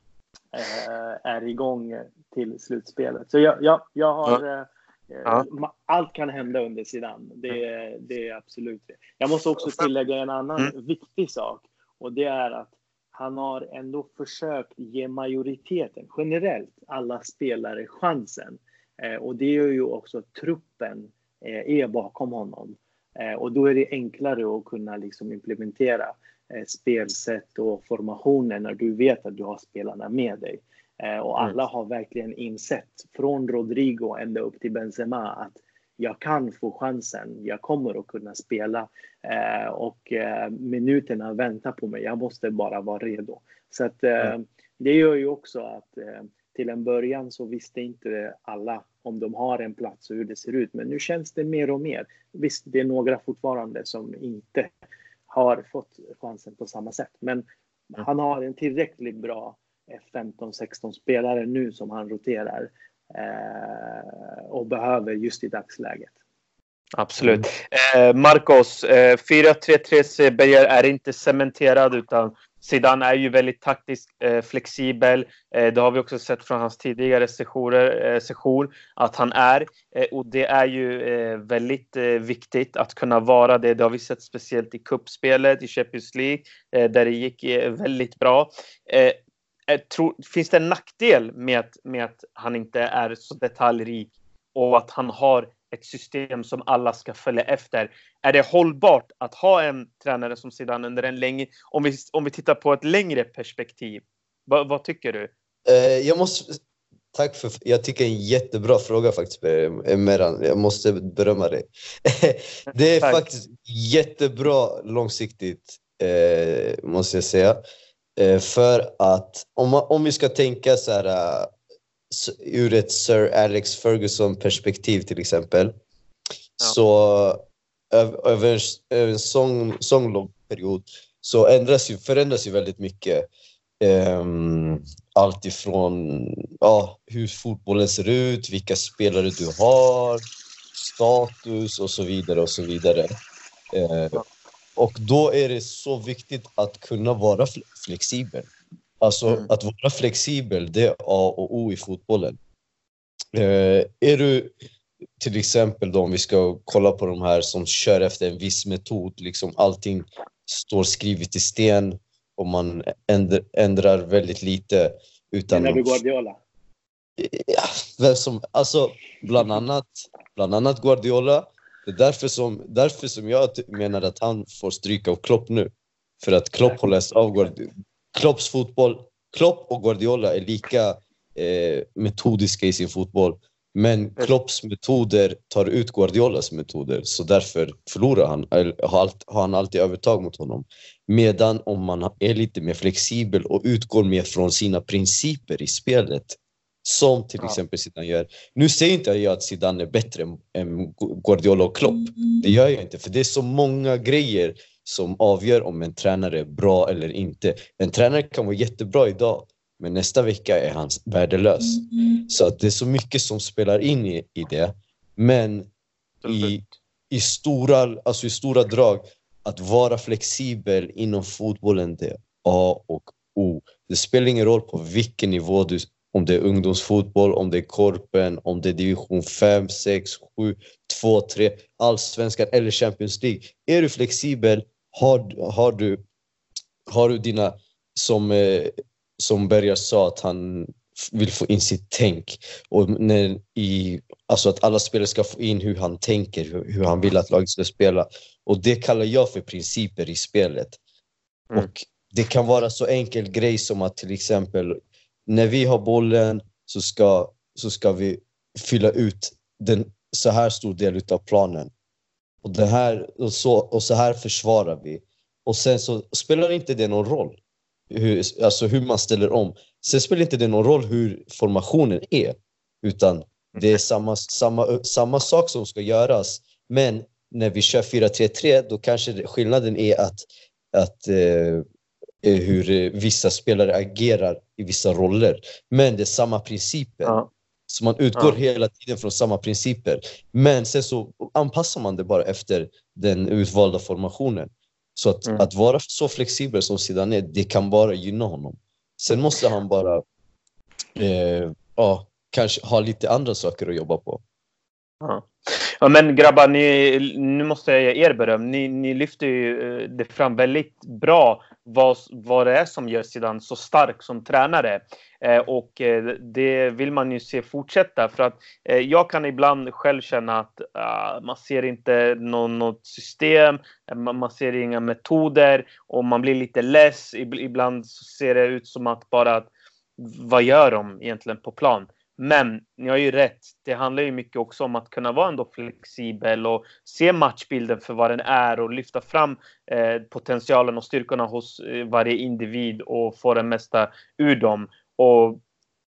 är igång till slutspelet. Så jag, jag, jag har... Ja. Eh. Allt kan hända under sidan. Det, det är absolut det. Jag måste också tillägga en annan mm. viktig sak och det är att han har ändå försökt ge majoriteten, generellt, alla spelare chansen. Eh, och det gör ju också truppen eh, är bakom honom. Eh, och då är det enklare att kunna liksom implementera Eh, spelsätt och formationer när du vet att du har spelarna med dig. Eh, och mm. alla har verkligen insett, från Rodrigo ända upp till Benzema, att jag kan få chansen, jag kommer att kunna spela eh, och minuterna väntar på mig, jag måste bara vara redo. Så att, mm. det gör ju också att till en början så visste inte alla om de har en plats och hur det ser ut. Men nu känns det mer och mer. Visst, det är några fortfarande som inte har fått chansen på samma sätt. Men han har en tillräckligt bra 15-16 spelare nu som han roterar eh, och behöver just i dagsläget. Absolut. Eh, Marcos, eh, 4-3-3 Berger är inte cementerad utan Zidane är ju väldigt taktiskt eh, flexibel. Eh, det har vi också sett från hans tidigare sessioner, eh, session att han är. Eh, och det är ju eh, väldigt eh, viktigt att kunna vara det. Det har vi sett speciellt i kuppspelet i Champions League eh, där det gick eh, väldigt bra. Eh, Tror, finns det en nackdel med att, med att han inte är så detaljrik och att han har ett system som alla ska följa efter. Är det hållbart att ha en tränare som Zidane under en längre, om vi, om vi tittar på ett längre perspektiv? Va, vad tycker du? Uh, jag måste, tack för, jag tycker en jättebra fråga faktiskt eh, Meran. Jag måste berömma dig. det är tack. faktiskt jättebra långsiktigt, eh, måste jag säga. Eh, för att om, man, om vi ska tänka så här ur ett Sir Alex Ferguson perspektiv till exempel. Ja. Så över, en sång, sånglång period så ändras ju, förändras ju väldigt mycket. Um, allt ifrån ja, hur fotbollen ser ut, vilka spelare du har, status och så vidare. och så vidare. Uh, och då är det så viktigt att kunna vara flexibel. Alltså mm. att vara flexibel, det är A och O i fotbollen. Eh, är du till exempel då om vi ska kolla på de här som kör efter en viss metod, liksom allting står skrivet i sten och man ändrar väldigt lite. Utan Menar du Guardiola? Ja, vem som, alltså bland annat, bland annat Guardiola. Det är därför som, därför som jag menar att han får stryka av Klopp nu. För att Klopp har läst av Guardiola Klopps fotboll, Klopp och Guardiola är lika eh, metodiska i sin fotboll. Men Klopps metoder tar ut Guardiolas metoder, så därför förlorar han, har, han alltid övertag mot honom. Medan om man är lite mer flexibel och utgår mer från sina principer i spelet, som till ja. exempel Zidane gör. Nu säger inte jag att Zidane är bättre än Guardiola och Klopp. Det gör jag inte, för det är så många grejer som avgör om en tränare är bra eller inte. En tränare kan vara jättebra idag, men nästa vecka är han värdelös. Mm. Så att det är så mycket som spelar in i, i det. Men i, i, stora, alltså i stora drag, att vara flexibel inom fotbollen, det är A och O. Det spelar ingen roll på vilken nivå du om det är ungdomsfotboll, om det är korpen, om det är division 5, 6, 7, 2, 3, allsvenskan eller Champions League. Är du flexibel har, har, du, har du dina, som, eh, som Berger sa, att han vill få in sitt tänk. Och när i, alltså att alla spelare ska få in hur han tänker, hur, hur han vill att laget ska spela. Och det kallar jag för principer i spelet. Mm. Och det kan vara så enkel grej som att till exempel när vi har bollen så ska, så ska vi fylla ut den så här stor del av planen. Och, det här, och, så, och så här försvarar vi. Och sen så spelar inte det någon roll hur, alltså hur man ställer om. Sen spelar inte det någon roll hur formationen är. Utan det är samma, samma, samma sak som ska göras. Men när vi kör 4-3-3 då kanske skillnaden är att, att eh, hur vissa spelare agerar i vissa roller. Men det är samma principer. Ja. Så man utgår ja. hela tiden från samma principer. Men sen så anpassar man det bara efter den utvalda formationen. Så att, mm. att vara så flexibel som Zidane är, det kan bara gynna honom. Sen måste han bara eh, ja, kanske ha lite andra saker att jobba på. Ja. Ja, men grabbar, ni, nu måste jag ge er beröm. Ni, ni lyfter ju eh, det fram väldigt bra vad, vad det är som gör Zidane så stark som tränare. Eh, och eh, det vill man ju se fortsätta för att eh, jag kan ibland själv känna att uh, man ser inte någon, något system, eh, man, man, ser inga metoder och man blir lite less. Ibland ser det ut som att bara vad gör de egentligen på plan? Men ni har ju rätt. Det handlar ju mycket också om att kunna vara ändå flexibel och se matchbilden för vad den är och lyfta fram eh, potentialen och styrkorna hos eh, varje individ och få det mesta ur dem. Och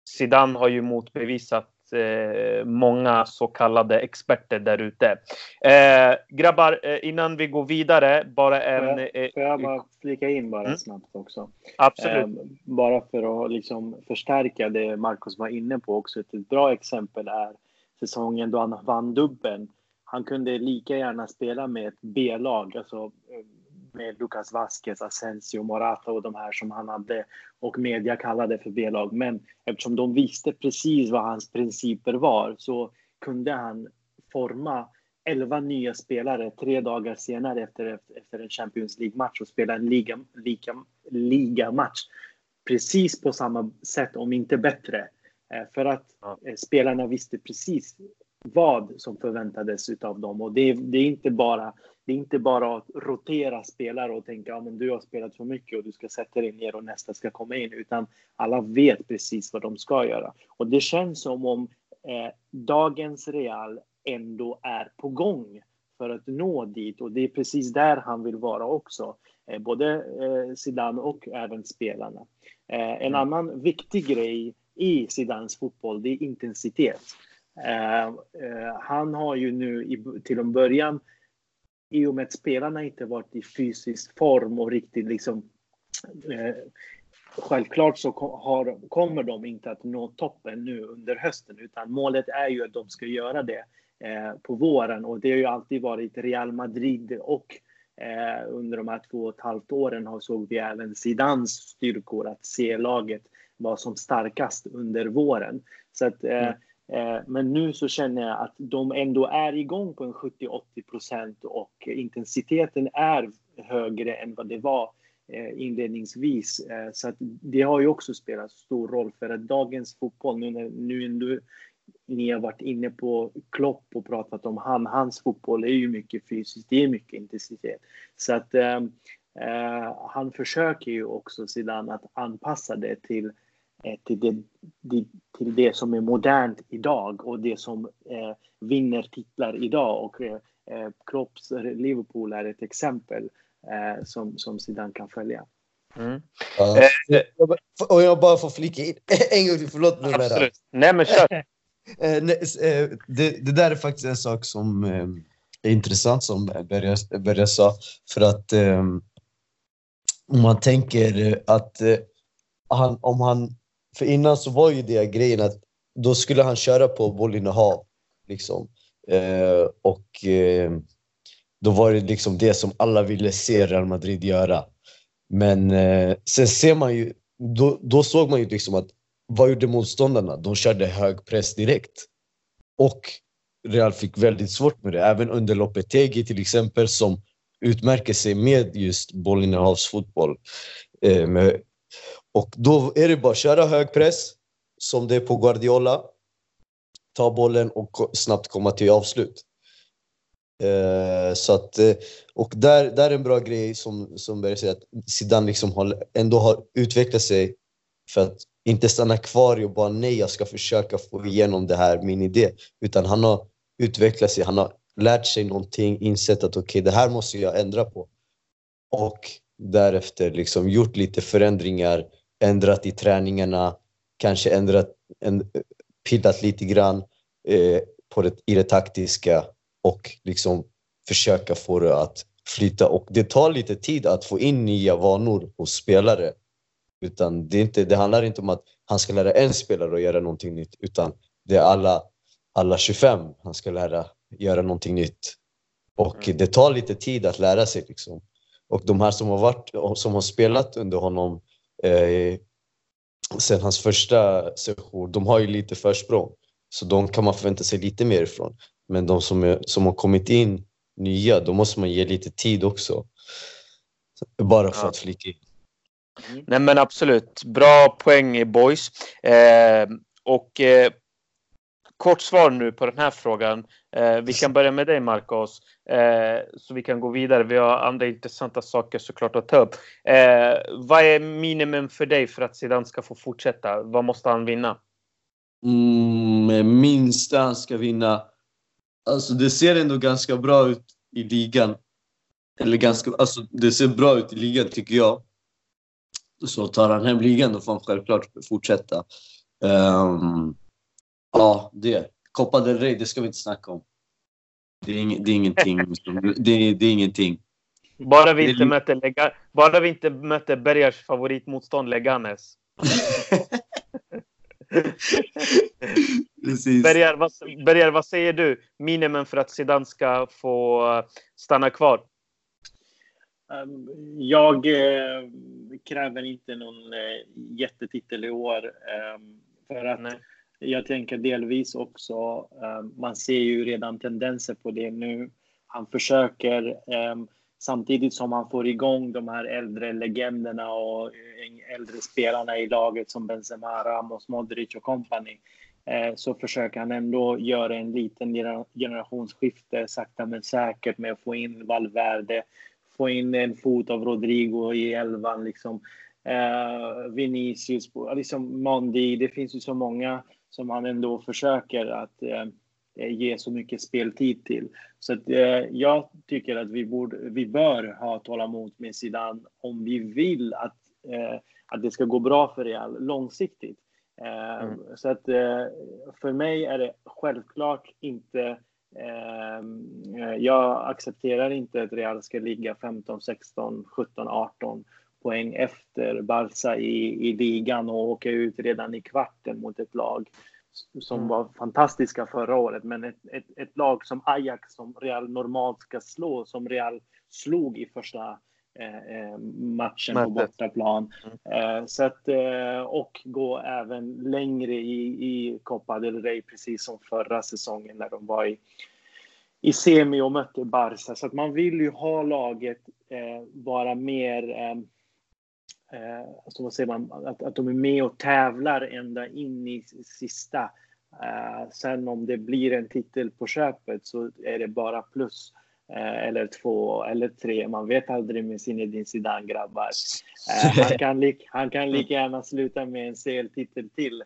Zidane har ju motbevisat eh, många så kallade experter där ute. Eh, grabbar, eh, innan vi går vidare, bara en... Får jag, eh, får jag bara flika in bara mm. snabbt också? Absolut. Eh, bara för att liksom förstärka det Marcus var inne på också. Ett bra exempel är säsongen då han vann dubben. Han kunde lika gärna spela med ett B-lag, alltså med Lucas Vasquez, Asensio, Morata och de här som han hade och media kallade för B-lag. Men eftersom de visste precis vad hans principer var så kunde han forma elva nya spelare tre dagar senare efter, efter en Champions League-match och spela en liga, liga, ligamatch precis på samma sätt, om inte bättre. Eh, för att. Eh, spelarna visste precis vad som förväntades av dem. Och det, det, är inte bara, det är inte bara att rotera spelare och tänka att ja, du har spelat för mycket och du ska sätta dig ner och nästa ska komma in, utan alla vet precis vad de ska göra. Och det känns som om eh, dagens Real ändå är på gång för att nå dit och det är precis där han vill vara också. Eh, både eh, Zidane och även spelarna. Eh, en mm. annan viktig grej i Zidanes fotboll, det är intensitet. Eh, eh, han har ju nu i, till en början, i och med att spelarna inte varit i fysisk form och riktigt liksom eh, Självklart så har, kommer de inte att nå toppen nu under hösten, utan målet är ju att de ska göra det eh, på våren och det har ju alltid varit Real Madrid och eh, under de här två och ett halvt åren har såg vi även Zidans styrkor att se laget vara som starkast under våren. Så att eh, mm. Eh, men nu så känner jag att de ändå är igång på en 70-80 procent och intensiteten är högre än vad det var eh, inledningsvis. Eh, så att det har ju också spelat stor roll för att dagens fotboll, nu när nu, nu ni har varit inne på Klopp och pratat om han, hans fotboll är ju mycket fysiskt, det är mycket intensitet. Så att eh, han försöker ju också sedan att anpassa det till Eh, till det, till det som är modernt idag och det som eh, vinner titlar idag. Och eh, eh Klopps Liverpool är ett exempel eh, som, som Zidane kan följa. Mm. Uh, och jag bara får flika in en gång till, förlåt nu Absolut. Nej men kör. det, det där är faktiskt en sak som är intressant som Berga sa. För att om man tänker att han, om han för innan så var ju det grejen att då skulle han köra på bollinnehav. Liksom. Eh, och eh, då var det liksom det som alla ville se Real Madrid göra. Men eh, sen ser man ju, då, då såg man ju liksom att vad gjorde motståndarna? De körde hög press direkt. Och Real fick väldigt svårt med det. Även under Lopetegi till exempel som utmärker sig med just bollinnehavsfotboll. Eh, med och då är det bara att köra hög press, som det är på Guardiola. Ta bollen och snabbt komma till avslut. Eh, så att, eh, och där, där är en bra grej som, som Berg säger, att Zidane liksom har, ändå har utvecklat sig för att inte stanna kvar och bara nej, jag ska försöka få igenom det här, min idé. Utan han har utvecklat sig, han har lärt sig någonting, insett att okej, okay, det här måste jag ändra på. Och därefter liksom gjort lite förändringar ändrat i träningarna, kanske ändrat, en, pillat lite grann eh, på det, i det taktiska och liksom försöka få det att flyta. Och det tar lite tid att få in nya vanor hos spelare. Utan det, är inte, det handlar inte om att han ska lära en spelare att göra någonting nytt, utan det är alla, alla 25 han ska lära göra någonting nytt. Och mm. det tar lite tid att lära sig. Liksom. Och de här som har, varit, som har spelat under honom eh, sen hans första session, de har ju lite försprång. Så de kan man förvänta sig lite mer ifrån. Men de som, är, som har kommit in nya, då måste man ge lite tid också. Bara för ja. att flika in. Nej men absolut. Bra poäng boys. Eh, och eh, kort svar nu på den här frågan. Eh, vi kan börja med dig Marcos, eh, så vi kan gå vidare. Vi har andra intressanta saker såklart att ta upp. Eh, vad är minimum för dig för att Zidane ska få fortsätta? Vad måste han vinna? Mm, minsta han ska vinna. Alltså det ser ändå ganska bra ut i ligan. Eller ganska, alltså det ser bra ut i ligan tycker jag. Så tar han hem ligan då får han självklart fortsätta. Um, Ja, det. Copa del Rey, det ska vi inte snacka om. Det är, ing, det är ingenting. det, är, det är ingenting. Bara vi inte möter, Lega, bara vi inte möter Bergars favoritmotstånd Leganes. Bergar, vad, Bergar, vad säger du? Minimum för att Zidane ska få stanna kvar? Ehm, jag eh, kräver inte någon eh, jättetitel i år. Ehm, för att Nej jag tänker delvis också, eh, man ser ju redan tendenser på det nu. Han försöker eh, samtidigt som han får igång de här äldre legenderna och äldre spelarna i laget som Benzema, Ramos, Modric och company eh, så försöker han ändå göra en liten generationsskifte sakta men säkert med att få in Valverde, få in en fot av Rodrigo i elvan. Liksom. Vinicius, liksom Mondi. Det finns ju så många som han ändå försöker att eh, ge så mycket speltid till. Så att, eh, jag tycker att vi, borde, vi bör ha tålamod med Zidane om vi vill att, eh, att det ska gå bra för Real långsiktigt. Eh, mm. Så att eh, för mig är det självklart inte jag accepterar inte att Real ska ligga 15, 16, 17, 18 poäng efter Barca i, i ligan och åka ut redan i kvarten mot ett lag som mm. var fantastiska förra året. Men ett, ett, ett, lag som Ajax, som Real normalt ska slå, som Real slog i första eh, eh matchen Mötet. på bortaplan. Mm. Eh, så att, eh, och gå även längre i, i Copa del Rey, precis som förra säsongen när de var i i semi och mötte Barca. Så att man vill ju ha laget eh, vara mer, eh, alltså vad säger man, att, att de är med och tävlar ända in i sista. Eh, sen om det blir en titel på köpet så är det bara plus. Eh, eller två eller tre. Man vet aldrig med Zinedine Zidane grabbar. Eh, han, kan li- han kan lika gärna sluta med en CL-titel till.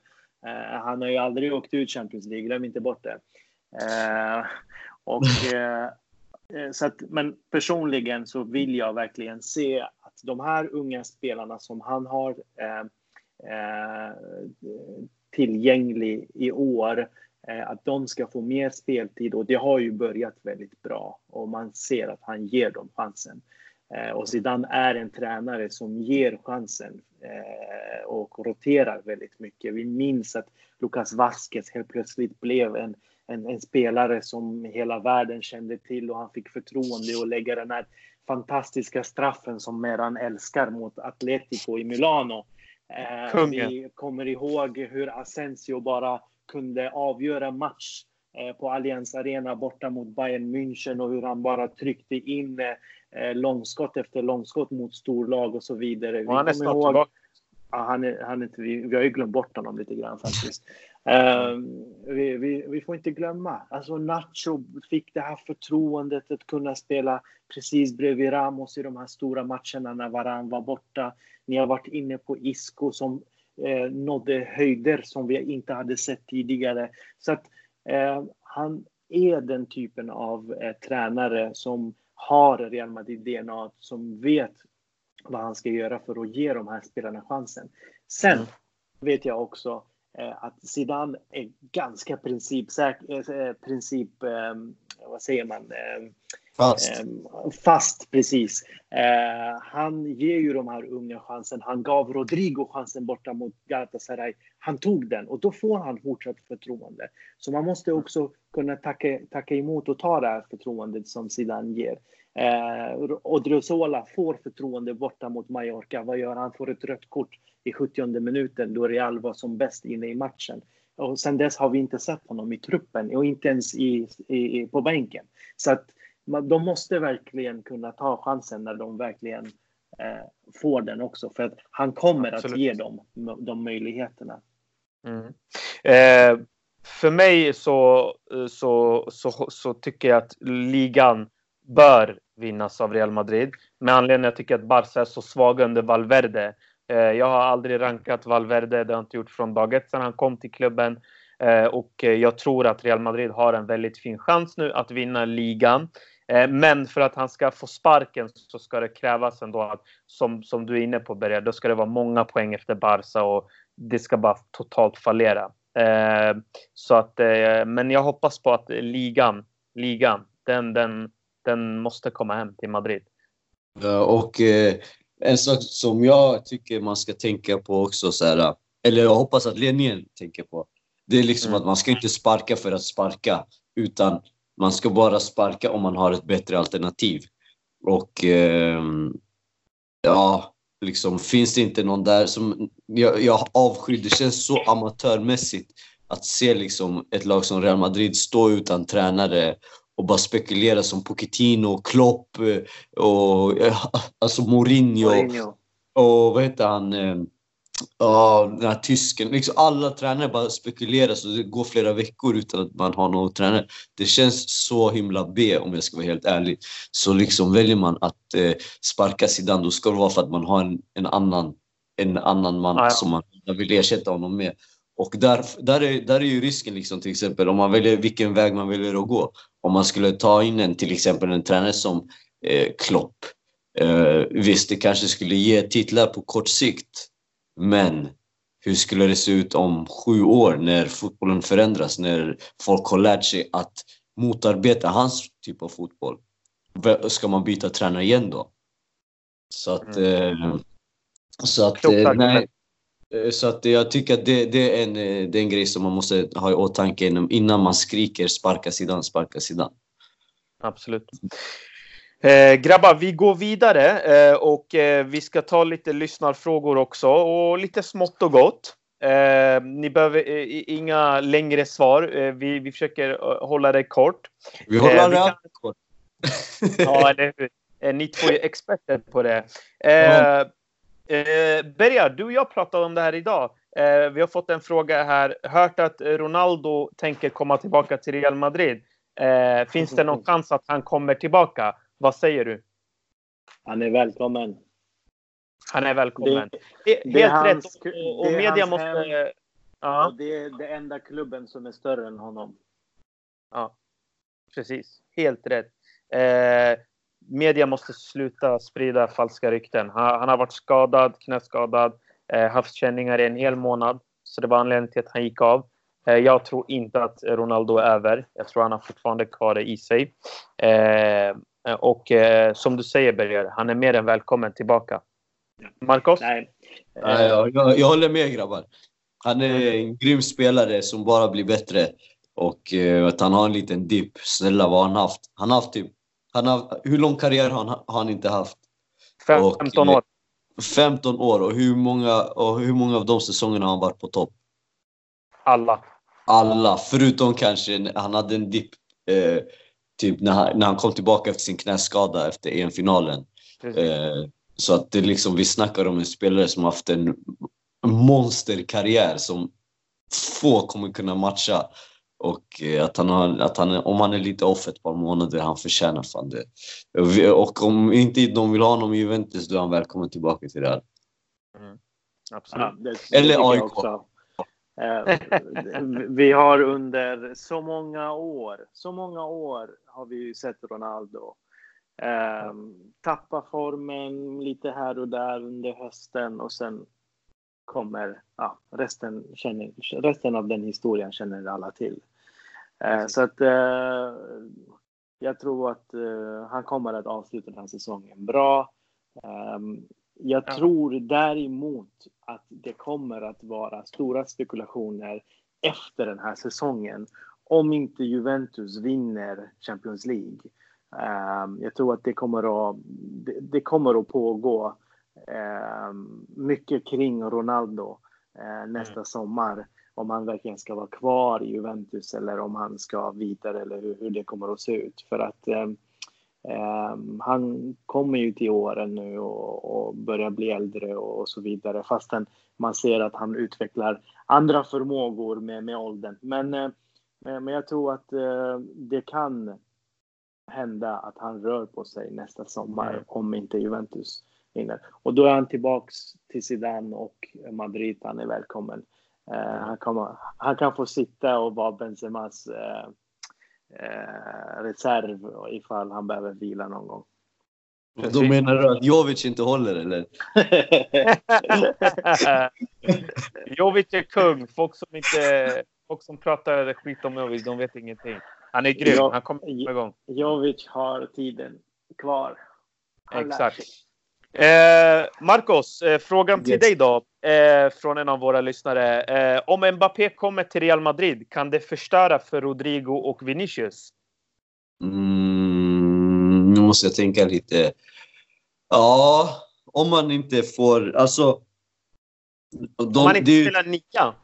Eh, han har ju aldrig åkt ut Champions League, glöm inte bort det. Eh, och, eh, Eh, så att, men personligen så vill jag verkligen se att de här unga spelarna som han har eh, eh, tillgänglig i år, eh, att de ska få mer speltid och det har ju börjat väldigt bra och man ser att han ger dem chansen. Eh, och Zidane är en tränare som ger chansen eh, och roterar väldigt mycket. Vi minns att Lucas Vasquez helt plötsligt blev en en, en, spelare som hela världen kände till och han fick förtroende att lägga den här fantastiska straffen som Meran älskar mot Atletico i Milano. Eh, vi kommer ihåg hur Asensio bara kunde avgöra match eh, på Allianz Arena borta mot Bayern München och hur han bara tryckte in eh, långskott efter långskott mot storlag och så vidare. Och han är snart ihåg... tillbaka. Ja, han är, han är inte, vi, vi har ju glömt bort honom lite grann faktiskt. Um, vi, vi, vi, får inte glömma, alltså Nacho fick det här förtroendet att kunna spela precis bredvid Ramos i de här stora matcherna när Varan var borta. Ni har varit inne på Isco som eh, nådde höjder som vi inte hade sett tidigare. Så att eh, han är den typen av eh, tränare som har Real Madrid-DNA, som vet vad han ska göra för att ge de här spelarna chansen. Sen mm. vet jag också Eh, att Zidane är ganska principsäker, eh, princip, ehm, vad säger man? Fast. Fast, precis. Eh, han ger ju de här unga chansen. Han gav Rodrigo chansen borta mot Galatasaray. Han tog den och då får han fortsatt förtroende. Så man måste också kunna tacka, tacka emot och ta det här förtroendet som Zidane ger. Eh, Odriozola får förtroende borta mot Mallorca. Vad gör han? Han får ett rött kort i 70 minuten då Real var som bäst inne i matchen. Och sen dess har vi inte sett honom i truppen och inte ens i, i på bänken. Så att de måste verkligen kunna ta chansen när de verkligen eh, får den också. För att han kommer Absolut. att ge dem de möjligheterna. Mm. Eh, för mig så, så, så, så tycker jag att ligan bör vinnas av Real Madrid. Med anledning jag tycker att Barca är så svaga under Valverde. Eh, jag har aldrig rankat Valverde, det har jag inte gjort från dag ett sedan han kom till klubben. Eh, och eh, jag tror att Real Madrid har en väldigt fin chans nu att vinna ligan. Men för att han ska få sparken så ska det krävas ändå att, som, som du är inne på Berger, då ska det vara många poäng efter Barca och det ska bara totalt fallera. Så att, men jag hoppas på att ligan, ligan, den, den, den måste komma hem till Madrid. Och eh, en sak som jag tycker man ska tänka på också, så här, eller jag hoppas att ledningen tänker på, det är liksom mm. att man ska inte sparka för att sparka, utan man ska bara sparka om man har ett bättre alternativ. Och eh, ja, liksom finns det inte någon där som jag, jag avskyr, det känns så amatörmässigt att se liksom ett lag som Real Madrid stå utan tränare och bara spekulera som Pochettino, Klopp eh, och alltså Mourinho. Mourinho. Och vad heter han? Eh, ja, den här tysken. Liksom alla tränare bara spekulerar så det går flera veckor utan att man har någon tränare. Det känns så himla B om jag ska vara helt ärlig. Så liksom väljer man att eh, sparka Zidane, då ska det vara för att man har en, en annan, en annan man ah, ja. som man vill ersätta honom med. Och där, där, är, där är ju risken liksom till exempel om man väljer vilken väg man väljer att gå. Om man skulle ta in en till exempel en tränare som eh, Klopp. Eh, visst, det kanske skulle ge titlar på kort sikt. Men hur skulle det se ut om sju år när fotbollen förändras? När folk har lärt sig att motarbeta hans typ av fotboll. Ska man byta tränare igen då? Så att... Mm. Eh, så att, eh, nej, så att jag tycker att det, det, är en, eh, det är en grej som man måste ha i åtanke innan man skriker sparka sidan, sparka sidan. Absolut. Eh, grabbar, vi går vidare eh, och eh, vi ska ta lite lyssnarfrågor också och lite smått och gott. Eh, ni behöver inga längre svar. vi, vi försöker hålla det kort. Vi håller det kan... kort. ja, eller hur? ni två är experter på det. Ja. Eh, Berga, du och jag pratade om det här idag. Eh, vi har fått en fråga här. Hört att Ronaldo tänker komma tillbaka till Real Madrid. Eh, finns det någon chans att han kommer tillbaka? Vad säger du? Han är välkommen. Han är välkommen. Det, det Helt hans, rätt. Och, och media måste... Hem, ja. och det är den enda klubben som är större än honom. Ja, precis. Helt rätt. Eh, media måste sluta sprida falska rykten. Han, han har varit skadad, knäskadad, eh, haft känningar i en hel månad. Så det var anledningen till att han gick av. Eh, jag tror inte att Ronaldo är över. Jag tror han har fortfarande kvar det i sig. Eh, och eh, som du säger Berger, han är mer än välkommen tillbaka. Marcos? Nej. Nej jag, jag, jag håller med grabbar. Han är en grym spelare som bara blir bättre. Och eh, att han har en liten dipp. Snälla vad han haft. Han har haft typ han har, hur lång karriär har han, har han inte haft? 15 år. 15 år och hur många, och hur många av de säsongerna har han varit på topp? Alla. Alla, förutom kanske han hade en dipp eh, typ när han, när han kom tillbaka efter sin knäskada efter EM-finalen. Eh, så att det liksom, vi snackar om en spelare som haft en monsterkarriär som få kommer kunna matcha. Och eh, att han har, att han, om han är lite off ett par månader, han förtjänar fan det. Och om inte de vill ha honom i Juventus, då är han välkommen tillbaka till Real. Mm. Absolut. Ja, det, det Eller AIK. Eh, vi har under så många år, så många år har vi sett Ronaldo eh, tappa formen lite här och där under hösten och sen kommer ja, resten, känner, resten av den historien känner alla till. Eh, så att eh, jag tror att eh, han kommer att avsluta den här säsongen bra. Ehm, jag tror däremot att det kommer att vara stora spekulationer efter den här säsongen om inte Juventus vinner Champions League. Ehm, jag tror att det kommer att, det kommer att pågå ehm, mycket kring Ronaldo nästa mm. sommar om han verkligen ska vara kvar i Juventus eller om han ska vidare eller hur, hur det kommer att se ut. För att eh, han kommer ju till åren nu och, och börjar bli äldre och, och, så vidare fastän man ser att han utvecklar andra förmågor med, med åldern. Men, eh, men jag tror att eh, det kan hända att han rör på sig nästa sommar mm. om inte Juventus vinner. Och då är han tillbaks till Zidane och Madrid. Han är välkommen. Eh, han, kommer, han kan få sitta och vara Benzemas eh, eh, reserv ifall han behöver vila någon gång. Då menar du att Jovic inte håller eller? Jovic är kung. Folk som, inte, folk som pratar skit om Jovic, de vet ingenting. Han är grym. Han kommer igång. Jovic har tiden kvar. Han Exakt. Eh, Marcos, eh, frågan yes. till dig då. Eh, från en av våra lyssnare. Eh, om Mbappé kommer till Real Madrid, kan det förstöra för Rodrigo och Vinicius? Mm, nu måste jag tänka lite. Ja, om man inte får... Alltså... De, om man inte det, spelar nia?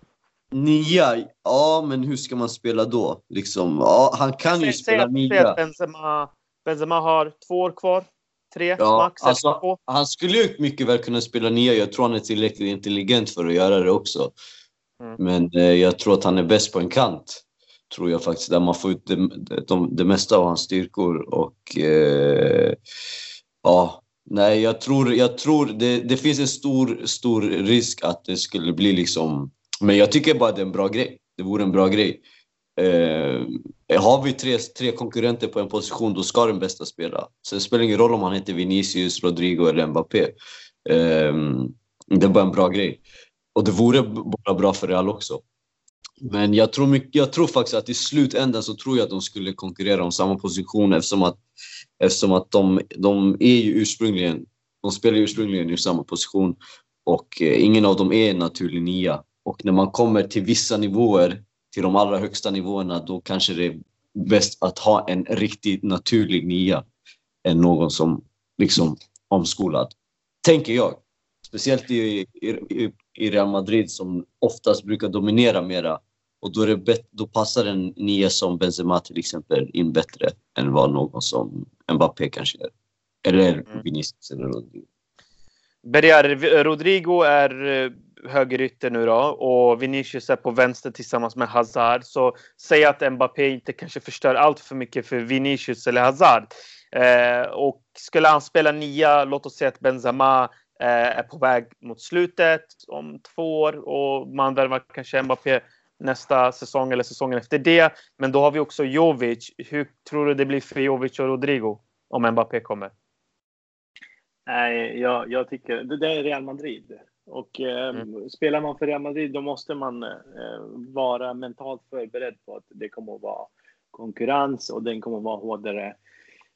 Nia? Ja, men hur ska man spela då? Liksom, ja, han kan säg, ju spela säg, nia. Benzema, Benzema har två år kvar. Tre ja, max? Alltså, han skulle ju mycket väl kunna spela nia. Jag tror han är tillräckligt intelligent för att göra det också. Mm. Men eh, jag tror att han är bäst på en kant. Tror jag faktiskt. Där man får ut det, det, det mesta av hans styrkor. Och eh, ja, nej, jag tror, jag tror det, det finns en stor, stor risk att det skulle bli liksom... Men jag tycker bara det är en bra grej. Det vore en bra grej. Eh, har vi tre, tre konkurrenter på en position, då ska den bästa spela. Så det spelar ingen roll om han heter Vinicius, Rodrigo eller Mbappé. Eh, det är bara en bra grej. Och det vore bara bra för Real också. Men jag tror, mycket, jag tror faktiskt att i slutändan så tror jag att de skulle konkurrera om samma position eftersom att, eftersom att de, de är ju ursprungligen, de spelar ursprungligen i samma position och eh, ingen av dem är en naturlig nia. Och när man kommer till vissa nivåer till de allra högsta nivåerna, då kanske det är bäst att ha en riktigt naturlig nia än någon som liksom omskolad. Tänker jag. Speciellt i, i, i Real Madrid som oftast brukar dominera mera. Och då, är det bet, då passar en nia som Benzema till exempel in bättre än vad någon som Mbappé kanske är. Eller mm. Vinicius eller Rodrigo. Bergar, Rodrigo är eh, högerytter nu då och Vinicius är på vänster tillsammans med Hazard. Så säg att Mbappé inte kanske förstör allt för mycket för Vinicius eller Hazard. Eh, och skulle han spela nia, låt oss säga att Benzema eh, är på väg mot slutet om två år och man värvar kanske Mbappé nästa säsong eller säsongen efter det. Men då har vi också Jovic. Hur tror du det blir för Jovic och Rodrigo om Mbappé kommer? Nej, jag, jag tycker det är Real Madrid. Och eh, mm. spelar man för Real Madrid då måste man eh, vara mentalt förberedd på att det kommer att vara konkurrens och den kommer att vara hårdare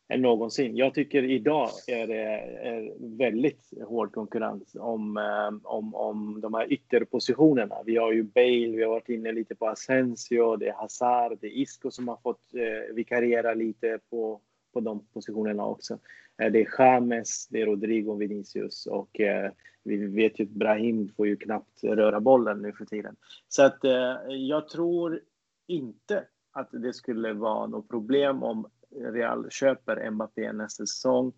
än någonsin. Jag tycker idag är det är väldigt hård konkurrens om, eh, om, om de här ytterpositionerna. Vi har ju Bale, vi har varit inne lite på Asensio, det är Hazard, det är Isco som har fått eh, vikariera lite på, på de positionerna också. Eh, det är James, det är Rodrigo Vinicius och eh, vi vet ju att Brahim får ju knappt röra bollen nu för tiden. Så att eh, jag tror inte att det skulle vara något problem om Real köper Mbappé nästa säsong.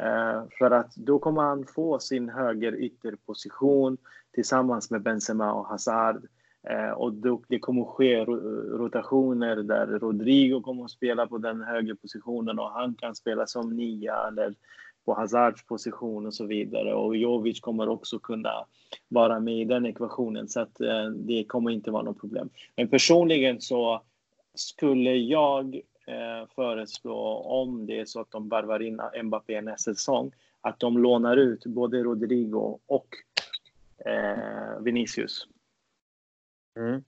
Eh, för att då kommer han få sin höger ytterposition tillsammans med Benzema och Hazard. Eh, och det kommer ske rotationer där Rodrigo kommer att spela på den högre positionen och han kan spela som nia eller på Hazards position och så vidare. Och Jovic kommer också kunna vara med i den ekvationen så att eh, det kommer inte vara något problem. Men personligen så skulle jag eh, föreslå om det är så att de varvar in Mbappé nästa säsong att de lånar ut både Rodrigo och eh, Vinicius. Mm.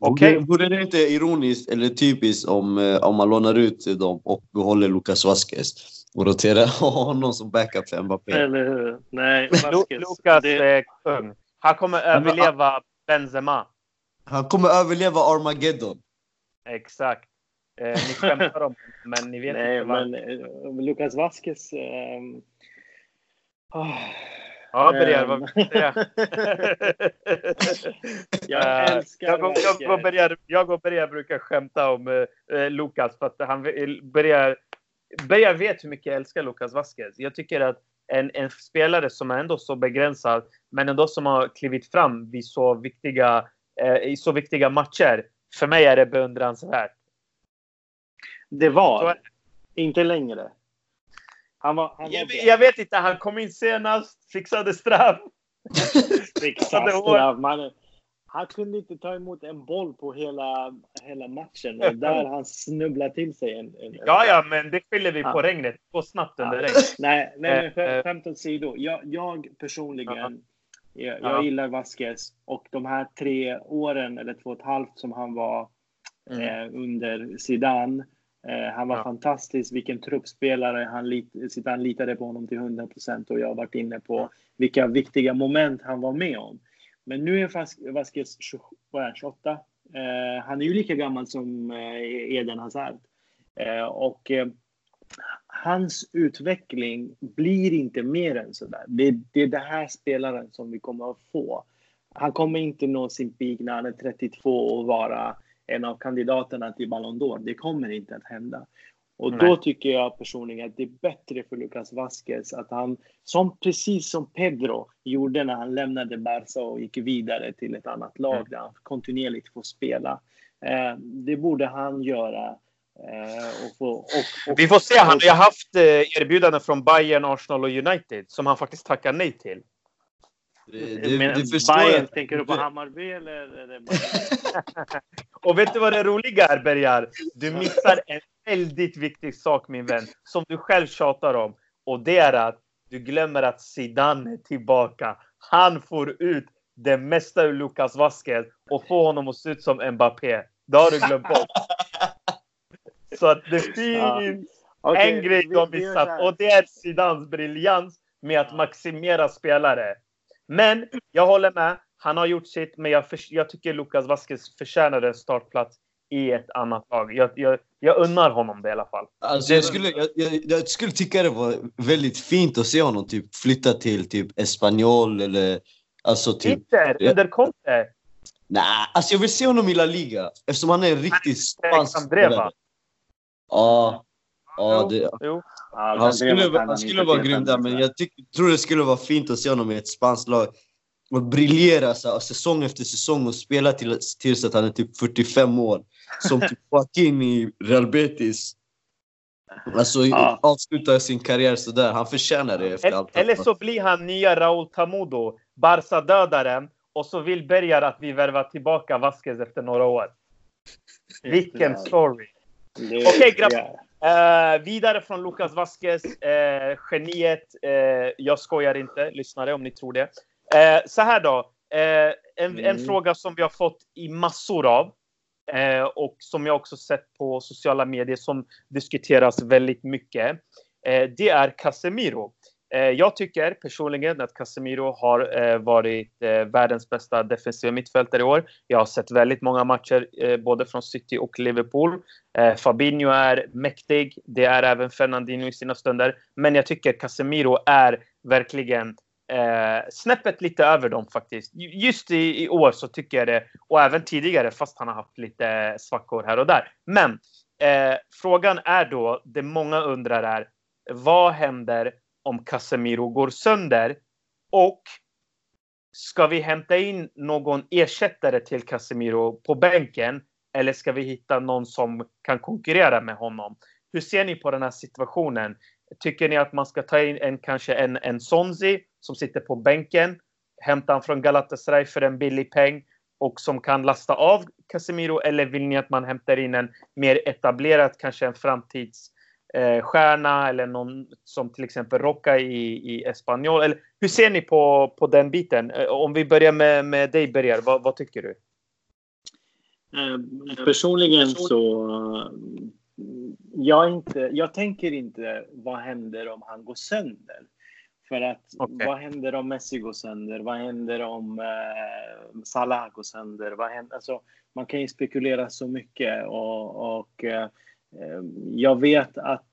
Okay. Vore det inte ironiskt eller typiskt om, eh, om man lånar ut dem och behåller Lucas Vasquez? och rotera honom som backup för Mbappé. Eller hur? Nej, Vasquez. Lukas det... är kung. Han kommer överleva Benzema. Han kommer överleva Armageddon. Exakt. Eh, ni skämtar om men ni vet Nej, inte men eh, Lukas Vasquez... Eh, oh, ja, Berger, vad vill Jag eh, älskar jag, jag, jag, och Berger, jag och Berger brukar skämta om eh, Lukas för att han Berger jag vet hur mycket jag älskar Lucas Vasquez. Jag tycker att en, en, spelare som är ändå så begränsad, men ändå som har klivit fram vid så viktiga, eh, i så viktiga matcher. För mig är det beundransvärt. Det var. Inte längre. Han var, han jag, jag, vet inte, han kom in senast, fixade straff. fixade straff. Man, han kunde inte ta emot en boll på hela, hela matchen och där han snubblade till sig en, en, Ja, ja, men det skyller vi ja. på regnet. Det går snabbt under ja. regn. Nej, nej men eh, skämt åsido. Jag, jag personligen, jag, jag gillar Vasquez och de här tre åren eller två och ett halvt som han var mm. eh, under Zidane. Eh, han var ja. fantastisk, vilken truppspelare. Han lit, Zidane litade på honom till 100 procent och jag har varit inne på vilka viktiga moment han var med om. Men nu är Vasquez 28. Eh, han är ju lika gammal som eh, Eden Hazard. Eh, och eh, hans utveckling blir inte mer än så där. Det, det är den här spelaren som vi kommer att få. Han kommer inte nå sin peak när han är 32 och vara en av kandidaterna till Ballon d'Or. Det kommer inte att hända. Och Nej. då tycker jag personligen att det är bättre för Lucas Vasquez att han, som precis som Pedro gjorde när han lämnade Barca och gick vidare till ett annat lag mm. där han kontinuerligt får spela. Eh, det borde han göra. Eh, och få, och, och, Vi får se. Han har ju haft eh, erbjudanden från Bayern, Arsenal och United som han faktiskt tackar nej till. Det, Men, det Bayern, tänker du på Hammarby eller? eller och vet du vad det roliga är, Bergar? Du missar en väldigt viktig sak, min vän, som du själv tjatar om. Och det är att du glömmer att Zidane är tillbaka. Han får ut det mesta ur Lucas Vasquez och får honom att se ut som Mbappé. Det har du glömt bort. Så att det finns ja. okay. en grej de missat och det är Zidans briljans med att maximera spelare. Men jag håller med. Han har gjort sitt, men jag, för, jag tycker Lucas Vasquez förtjänar en startplats i ett annat lag. Jag, jag, jag unnar honom det i alla fall. Alltså, jag, skulle, jag, jag, jag, skulle tycka det var väldigt fint att se honom typ flytta till typ Espanyol eller... Alltså typ... Inter, under Conte. Nej, alltså jag vill se honom i La Liga eftersom han är en riktigt spansk spelare. Ja. Ja, det, jo. Han skulle, han skulle vara grym där, men jag tyck, tror det skulle vara fint att se honom i ett spanskt lag och briljera så, säsong efter säsong och spela till, tills att han är typ 45 år. Som typ Joaquin i Real Betis. Alltså ja. avsluta sin karriär sådär. Han förtjänar det efter allt. Eller så blir han nya Raúl Tamudo, Barca-dödaren. Och så vill Bergar att vi värvar tillbaka Vasquez efter några år. Vilken story! Okej okay, grabbar. Uh, vidare från Lucas Vasquez, uh, geniet. Uh, jag skojar inte, lyssnare, om ni tror det. Uh, så här då. en, mm. en, fråga som vi har fått i massor av och som jag också sett på sociala medier som diskuteras väldigt mycket. det är Casemiro. Eh, jag tycker personligen att Casemiro har eh, varit eh, världens bästa defensiva mittfältare i år. Jag har sett väldigt många matcher både från City och Liverpool. Fabinho är mäktig. Det är även Fernandinho i sina stunder. Men jag tycker Casemiro är verkligen eh, snäppet lite över dem faktiskt. Just i, i, år så tycker jag det. Och även tidigare fast han har haft lite svackor här och där. Men eh, frågan är då, det många undrar är, vad händer om Casemiro går sönder? Och ska vi hämta in någon ersättare till Casemiro på bänken? Eller ska vi hitta någon som kan konkurrera med honom? Hur ser ni på den här situationen? Tycker ni att man ska ta in en, kanske en, en Sonzi som sitter på bänken, hämta han från Galatasaray för en billig peng och som kan lasta av Casemiro? Eller vill ni att man hämtar in en mer etablerad, kanske en framtids eh, stjärna eller någon som till exempel Rocca i, i Espanyol? Eller hur ser ni på, på den biten? Eh, om vi börjar med, med dig, Bergar, vad, vad tycker du? Eh, personligen så... Jag, inte, jag tänker inte vad händer om han går sönder. För att okay. vad händer om Messi går sönder? Vad händer om eh, Salah går sönder? Vad händer? Alltså, man kan ju spekulera så mycket och, och eh, Ehm, jag vet att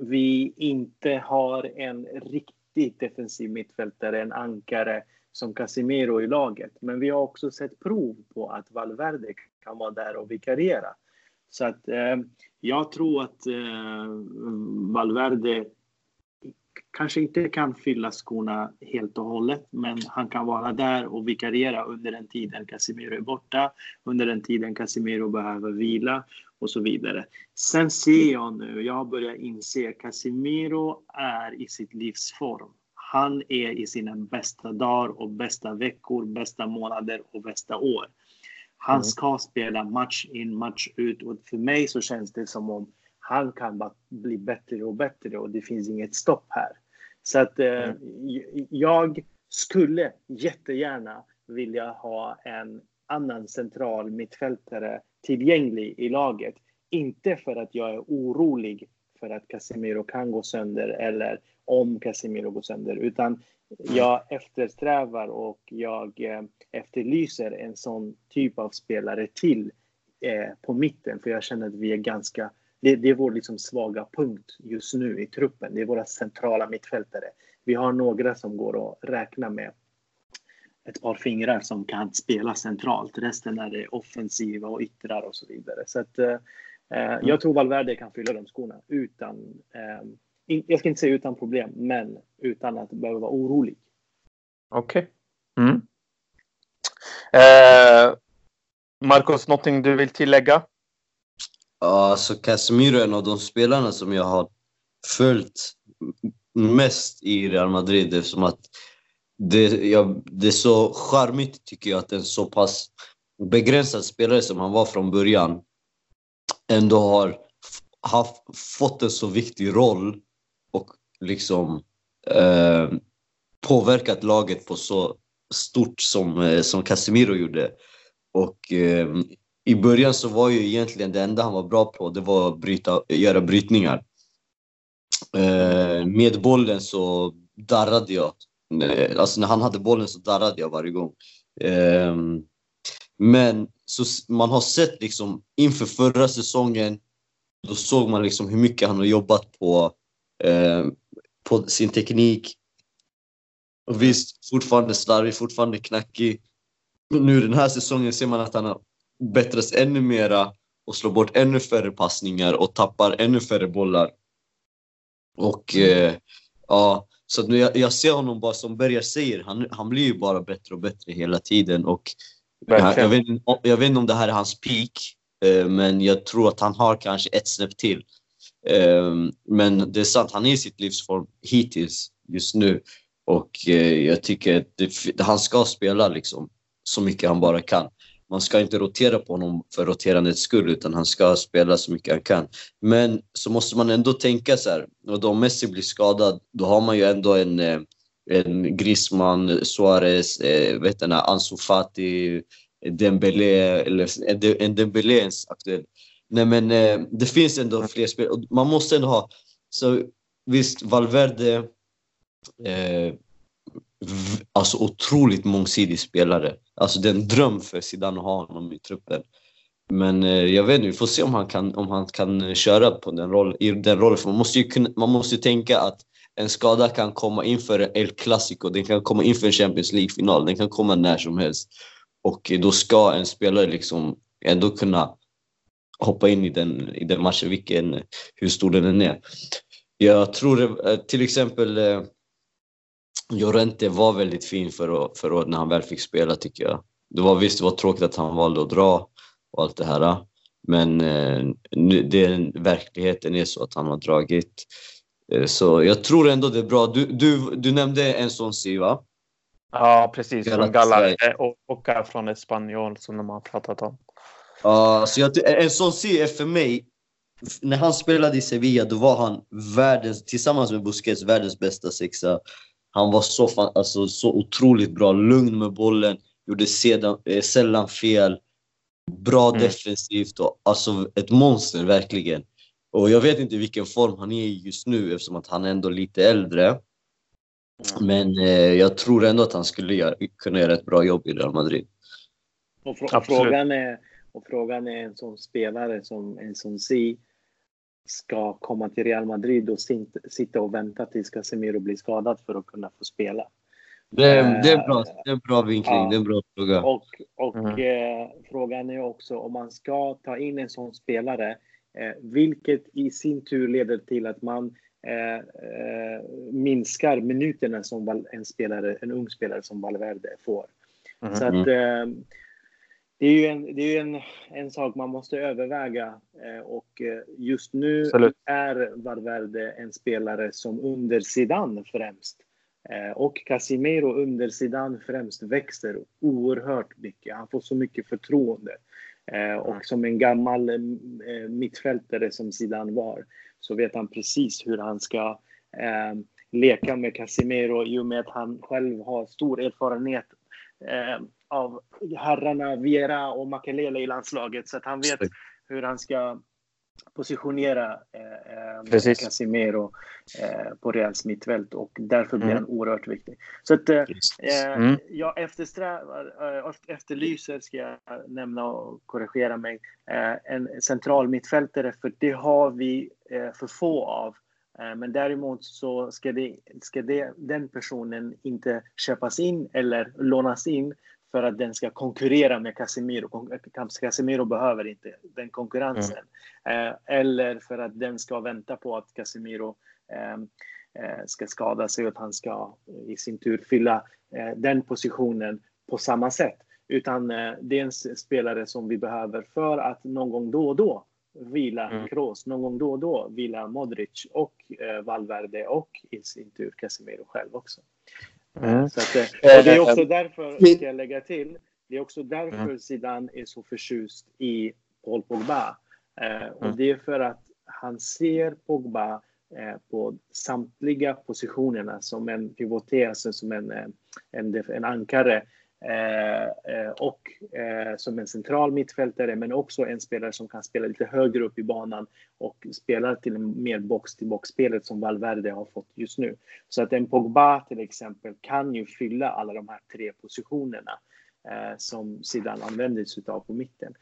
vi inte har en riktigt defensiv mittfältare, en ankare som Casimiro i laget. Men vi har också sett prov på att Valverde kan vara där och vikariera. Så att eh, jag tror att eh, Valverde kanske inte kan fylla skorna helt och hållet, men han kan vara där och vikariera under den tiden Casemiro är borta, under den tiden Casemiro behöver vila och så vidare. Sen ser jag nu, jag har börjat inse, Casemiro är i sitt livsform. Han är i sina bästa dagar och bästa veckor, bästa månader och bästa år. Han mm. ska spela match in, match ut och för mig så känns det som om han kan bara bli bättre och bättre och det finns inget stopp här. Så att eh, mm. jag skulle jättegärna vilja ha en annan central mittfältare tillgänglig i laget. Inte för att jag är orolig för att Casemiro kan gå sönder eller om Casemiro går sönder, utan jag eftersträvar och jag eh, efterlyser en sån typ av spelare till eh, på mitten, för jag känner att vi är ganska det, det, är vår liksom svaga punkt just nu i truppen. Det är våra centrala mittfältare. Vi har några som går att räkna med ett par fingrar som kan spela centralt. Resten är det offensiva och yttrar och så vidare. Så att, eh, eh jag tror Valverde kan fylla de skorna utan, eh, jag ska inte säga utan problem, men utan att behöva vara orolig. Okej. Okay. Mm. Eh, Marcos, någonting du vill tillägga? Ja, alltså Casemiro är en av de spelarna som jag har följt mest i Real Madrid eftersom att det, ja, det är så charmigt tycker jag att en så pass begränsad spelare som han var från början ändå har haft, fått en så viktig roll och liksom eh, påverkat laget på så stort som, eh, som Casemiro gjorde. Och eh, i början så var ju egentligen det enda han var bra på det var att bryta, göra brytningar. Eh, med bollen så darrade jag. Eh, alltså när han hade bollen så darrade jag varje gång. Eh, men så man har sett liksom inför förra säsongen, då såg man liksom hur mycket han har jobbat på, eh, på sin teknik. Och visst, fortfarande slarvig, fortfarande knackig. Nu den här säsongen ser man att han har bättras ännu mera och slår bort ännu färre passningar och tappar ännu färre bollar. Och eh, ja, så nu jag, jag, ser honom bara som Berger säger, han, han blir ju bara bättre och bättre hela tiden. Och jag, jag, vet, jag vet inte om det här är hans peak, eh, men jag tror att han har kanske ett snäpp till. Eh, men det är sant, han är i sitt livsform hittills just nu. Och eh, jag tycker att det, han ska spela liksom så mycket han bara kan man ska inte rotera på honom för roterandets skull utan han ska spela så mycket han kan. Men så måste man ändå tänka så här, och då Messi blir skadad, då har man ju ändå en, eh, en Griezmann, Suarez, eh, vet du, Ansu Fati, Dembélé, eller en Dembélé ens aktuell. Nej men eh, det finns ändå fler spel man måste ändå ha, så visst Valverde eh, alltså otroligt mångsidig spelare. Alltså det är en dröm för Zidane att ha honom i truppen. Men eh, jag vet inte, vi får se om han kan, om han kan eh, köra på den roll, i den rollen. För man måste ju kunna, man måste tänka att en skada kan komma inför El Clasico, den kan komma inför en Champions League-final, den kan komma när som helst. Och eh, då ska en spelare liksom ändå kunna hoppa in i den, i den matchen, vilken, hur stor den än är. Jag tror eh, till exempel eh, Llorente var väldigt fin för, för när han väl fick spela tycker jag. Det var visst det var tråkigt att han valde att dra och allt det här. Men eh, det, verkligheten är så att han har dragit. Eh, så jag tror ändå det är bra. Du, du, du nämnde en sån si va? Ja precis, från Gallar och, och från Espanyol som de har pratat om. Ja, så jag, en sån si är för mig när han spelade i Sevilla då var han världens, tillsammans med Busquets, världens bästa sexa. Han var så, fan, alltså, så otroligt bra, lugn med bollen, gjorde sedan, eh, sällan fel. Bra mm. defensivt och alltså ett monster verkligen. Och jag vet inte vilken form han är i just nu eftersom att han är ändå lite äldre. Mm. Men eh, jag tror ändå att han skulle göra, kunna göra ett bra jobb i Real Madrid. Och, fr och frågan, är, och frågan är en sån spelare som en sån Si ska komma till Real Madrid och sitta och vänta tills Casemiro blir skadad för att kunna få spela. Det är, det är, bra, det är en bra vinkling, ja. det är en bra fråga. Och, och mm. eh, frågan är också om man ska ta in en sån spelare, eh, vilket i sin tur leder till att man eh, eh minskar minuterna som en, spelare, en ung spelare som Valverde får. Mm. Så att eh, det är ju en, det är en, en sak man måste överväga eh, och eh, just nu Absolut. är Valverde en spelare som under Zidane främst Eh, och Casimiro under sidan främst växer oerhört mycket. Han får så mycket förtroende. Och mm. som en gammal mittfältare som Zidane var så vet han precis hur han ska leka med Casimiro i och med att han själv har stor erfarenhet av herrarna Viera och Makelele i landslaget så att han vet hur han ska positionera eh, eh Casimiro eh, på Reals mittfält och därför blir mm. han oerhört viktig. Så att eh, mm. jag eftersträvar, eh, efterlyser, ska jag nämna och korrigera mig, eh, en central mittfältare för det har vi eh, för få av. Eh, men däremot så ska, det, ska det, den personen inte köpas in eller lånas in för att den ska konkurrera med Casemiro. Casemiro behöver inte den konkurrensen. Mm. Eller för att den ska vänta på att Casemiro eh, ska skada sig och att han ska i sin tur fylla den positionen på samma sätt. Utan det är en spelare som vi behöver för att någon gång då och då vila mm. Kroos, någon gång då och då vila Modric och Valverde och i sin tur Casemiro själv också. Mm. Så att, eh, och det är också eh, därför, ska jag lägga till, det är också därför mm. Zidane är så förtjust i Paul Pogba. Eh, och mm. det är för att han ser Pogba eh, på samtliga positionerna som en pivoté, alltså som en, eh, en, en ankare Eh, eh, Eh, eh, och eh, som en central mittfältare, men också en spelare som kan spela lite högre upp i banan och spela till mer box-till-box-spelet som Valverde har fått just nu. Så att en Pogba till exempel kan ju fylla alla de här tre positionerna eh, som Zidane använder sig av på mitten.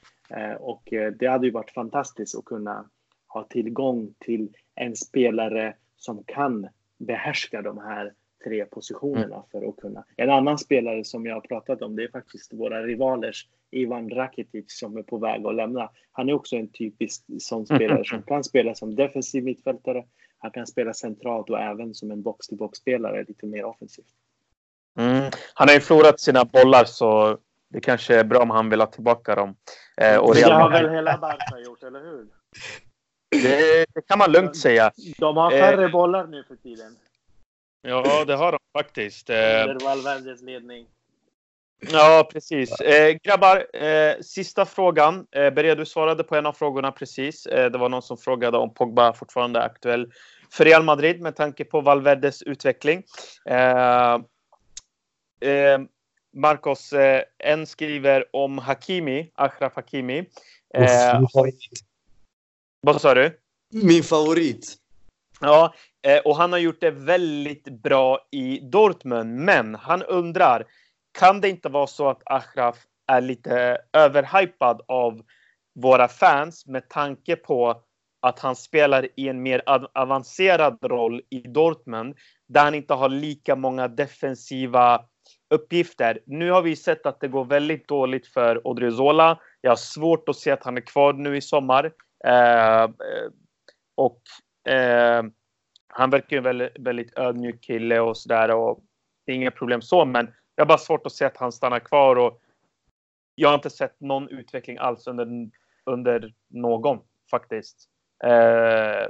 och det hade ju varit fantastiskt att kunna ha tillgång till en spelare som kan behärska de här tre positionerna mm. för att kunna. En annan spelare som jag har pratat om det är faktiskt våra rivalers Ivan Rakitic som är på väg att lämna. Han är också en typisk sån spelare som kan spela som defensiv mittfältare. Han kan spela centralt och även som en box-till-box-spelare lite mer offensivt. Mm. Han har ju förlorat sina bollar så det kanske är bra om han vill ha tillbaka dem. Eh, och det har väl hela Barca gjort, eller hur? Det, det, kan man lugnt säga. De har färre eh, bollar nu för tiden. Ja, det har de faktiskt. Under eh, Valverdes ledning. Ja, precis. Eh, grabbar, eh, sista frågan. Eh, Beria, du svarade på en av frågorna precis. Eh, det var någon som frågade om Pogba fortfarande är aktuell för Real Madrid med tanke på Valverdes utveckling. Eh, eh Marcos, eh, en skriver om Hakimi, Achraf Hakimi. Eh, vad sa du? Min favorit. Ja, eh, och han har gjort det väldigt bra i Dortmund. Men han undrar, kan det inte vara så att Achraf är lite överhypad av våra fans med tanke på att han spelar i en mer avancerad roll i Dortmund där han inte har lika många defensiva uppgifter. Nu har vi sett att det går väldigt dåligt för Odriozola. Jag har svårt att se att han är kvar nu i sommar. Eh, eh och eh, han verkar ju en väldigt, väldigt ödmjuk kille och sådär och det är inga problem så, men jag har bara svårt att se att han stannar kvar och jag har inte sett någon utveckling alls under, under någon faktiskt. Eh,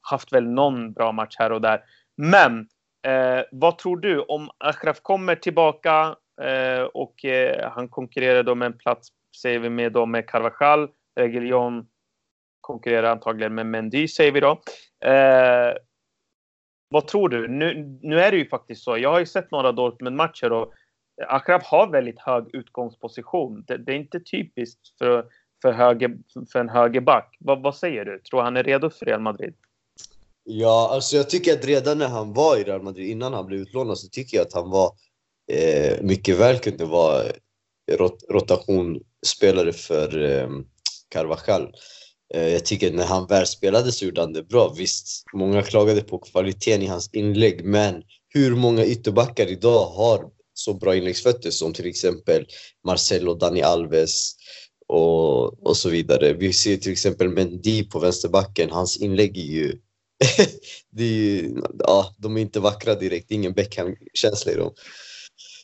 haft väl någon bra match här och där. Men eh, vad tror du om Achraf kommer tillbaka eh, och eh, han konkurrerar då med en plats, säger vi med då med Carvajal, Reguilon konkurrerar antagligen med Mendy säger vi då. Eh, vad tror du? Nu, nu är det ju faktiskt så. Jag har ju sett några Dortmund-matcher och Akrab har väldigt hög utgångsposition. Det, det är inte typiskt för, för, höger, för en högerback. Vad, vad säger du? Tror han är redo för Real Madrid? Ja, alltså jag tycker att redan när han var i Real Madrid, innan han blev utlånad, så tycker jag att han var eh, mycket väl kunde vara rot rotationsspelare för eh, Carvajal. Eh, jag tycker när han väl spelade så gjorde han det bra. Visst, många klagade på kvaliteten i hans inlägg, men hur många ytterbackar idag har så bra inläggsfötter som till exempel Marcelo, Dani Alves och, och så vidare. Vi ser till exempel Mendy på vänsterbacken, hans inlägg är ju... det är ju ja, de är inte vackra direkt, det är ingen Beckham-känsla i dem.